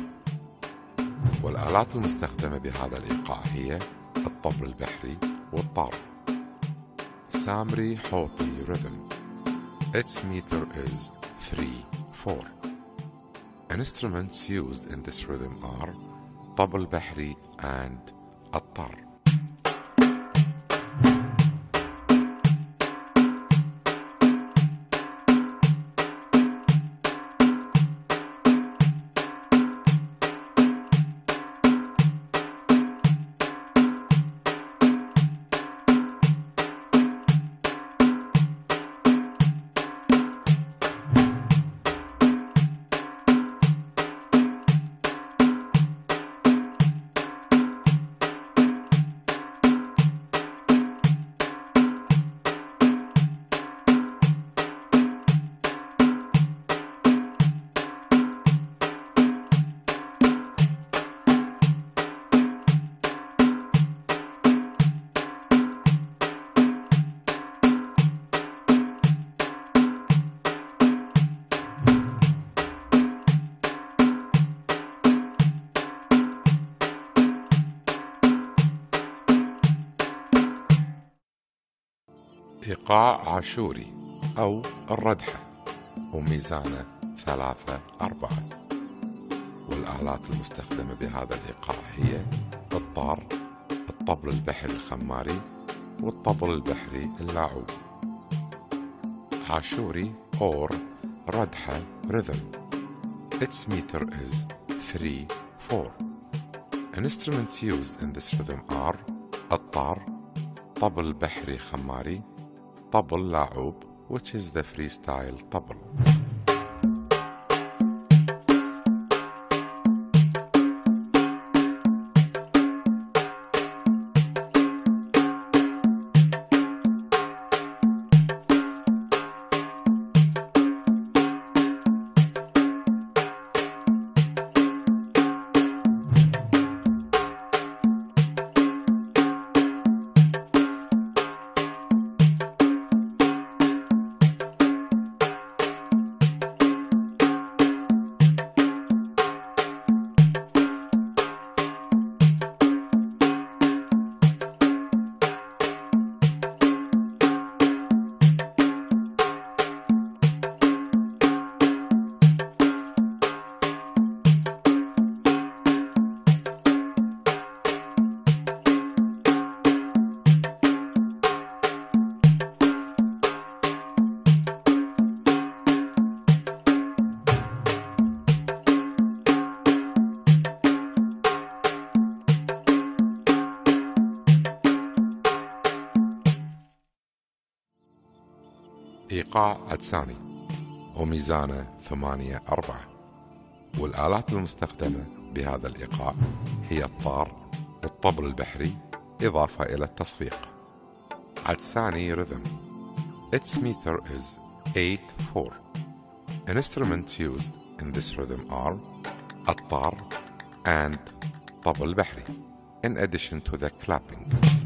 C: والآلات المستخدمة بهذا الإيقاع هي الطبل البحري والطار سامري حوطي rhythm its meter is 3-4 Instruments used in this rhythm are طبل بحري and الطار. عاشوري أو الردحة وميزانه ثلاثة أربعة. والآلات المستخدمة بهذا الإيقاع هي الطار الطبل البحري الخماري والطبل البحري اللاعوب. عاشوري or ردحة rhythm Its meter is 3-4 Instruments used in this rhythm are الطار طبل بحري خماري طبل لاعوب which is the freestyle طبل عدساني وميزانه ثمانية أربعة. والآلات المستخدمة بهذا الإيقاع هي الطار والطبل البحري إضافة إلى التصفيق. عدساني rhythm. Its meter is 8-4 Instruments used in this rhythm are الطار and طبل بحري in addition to the clapping.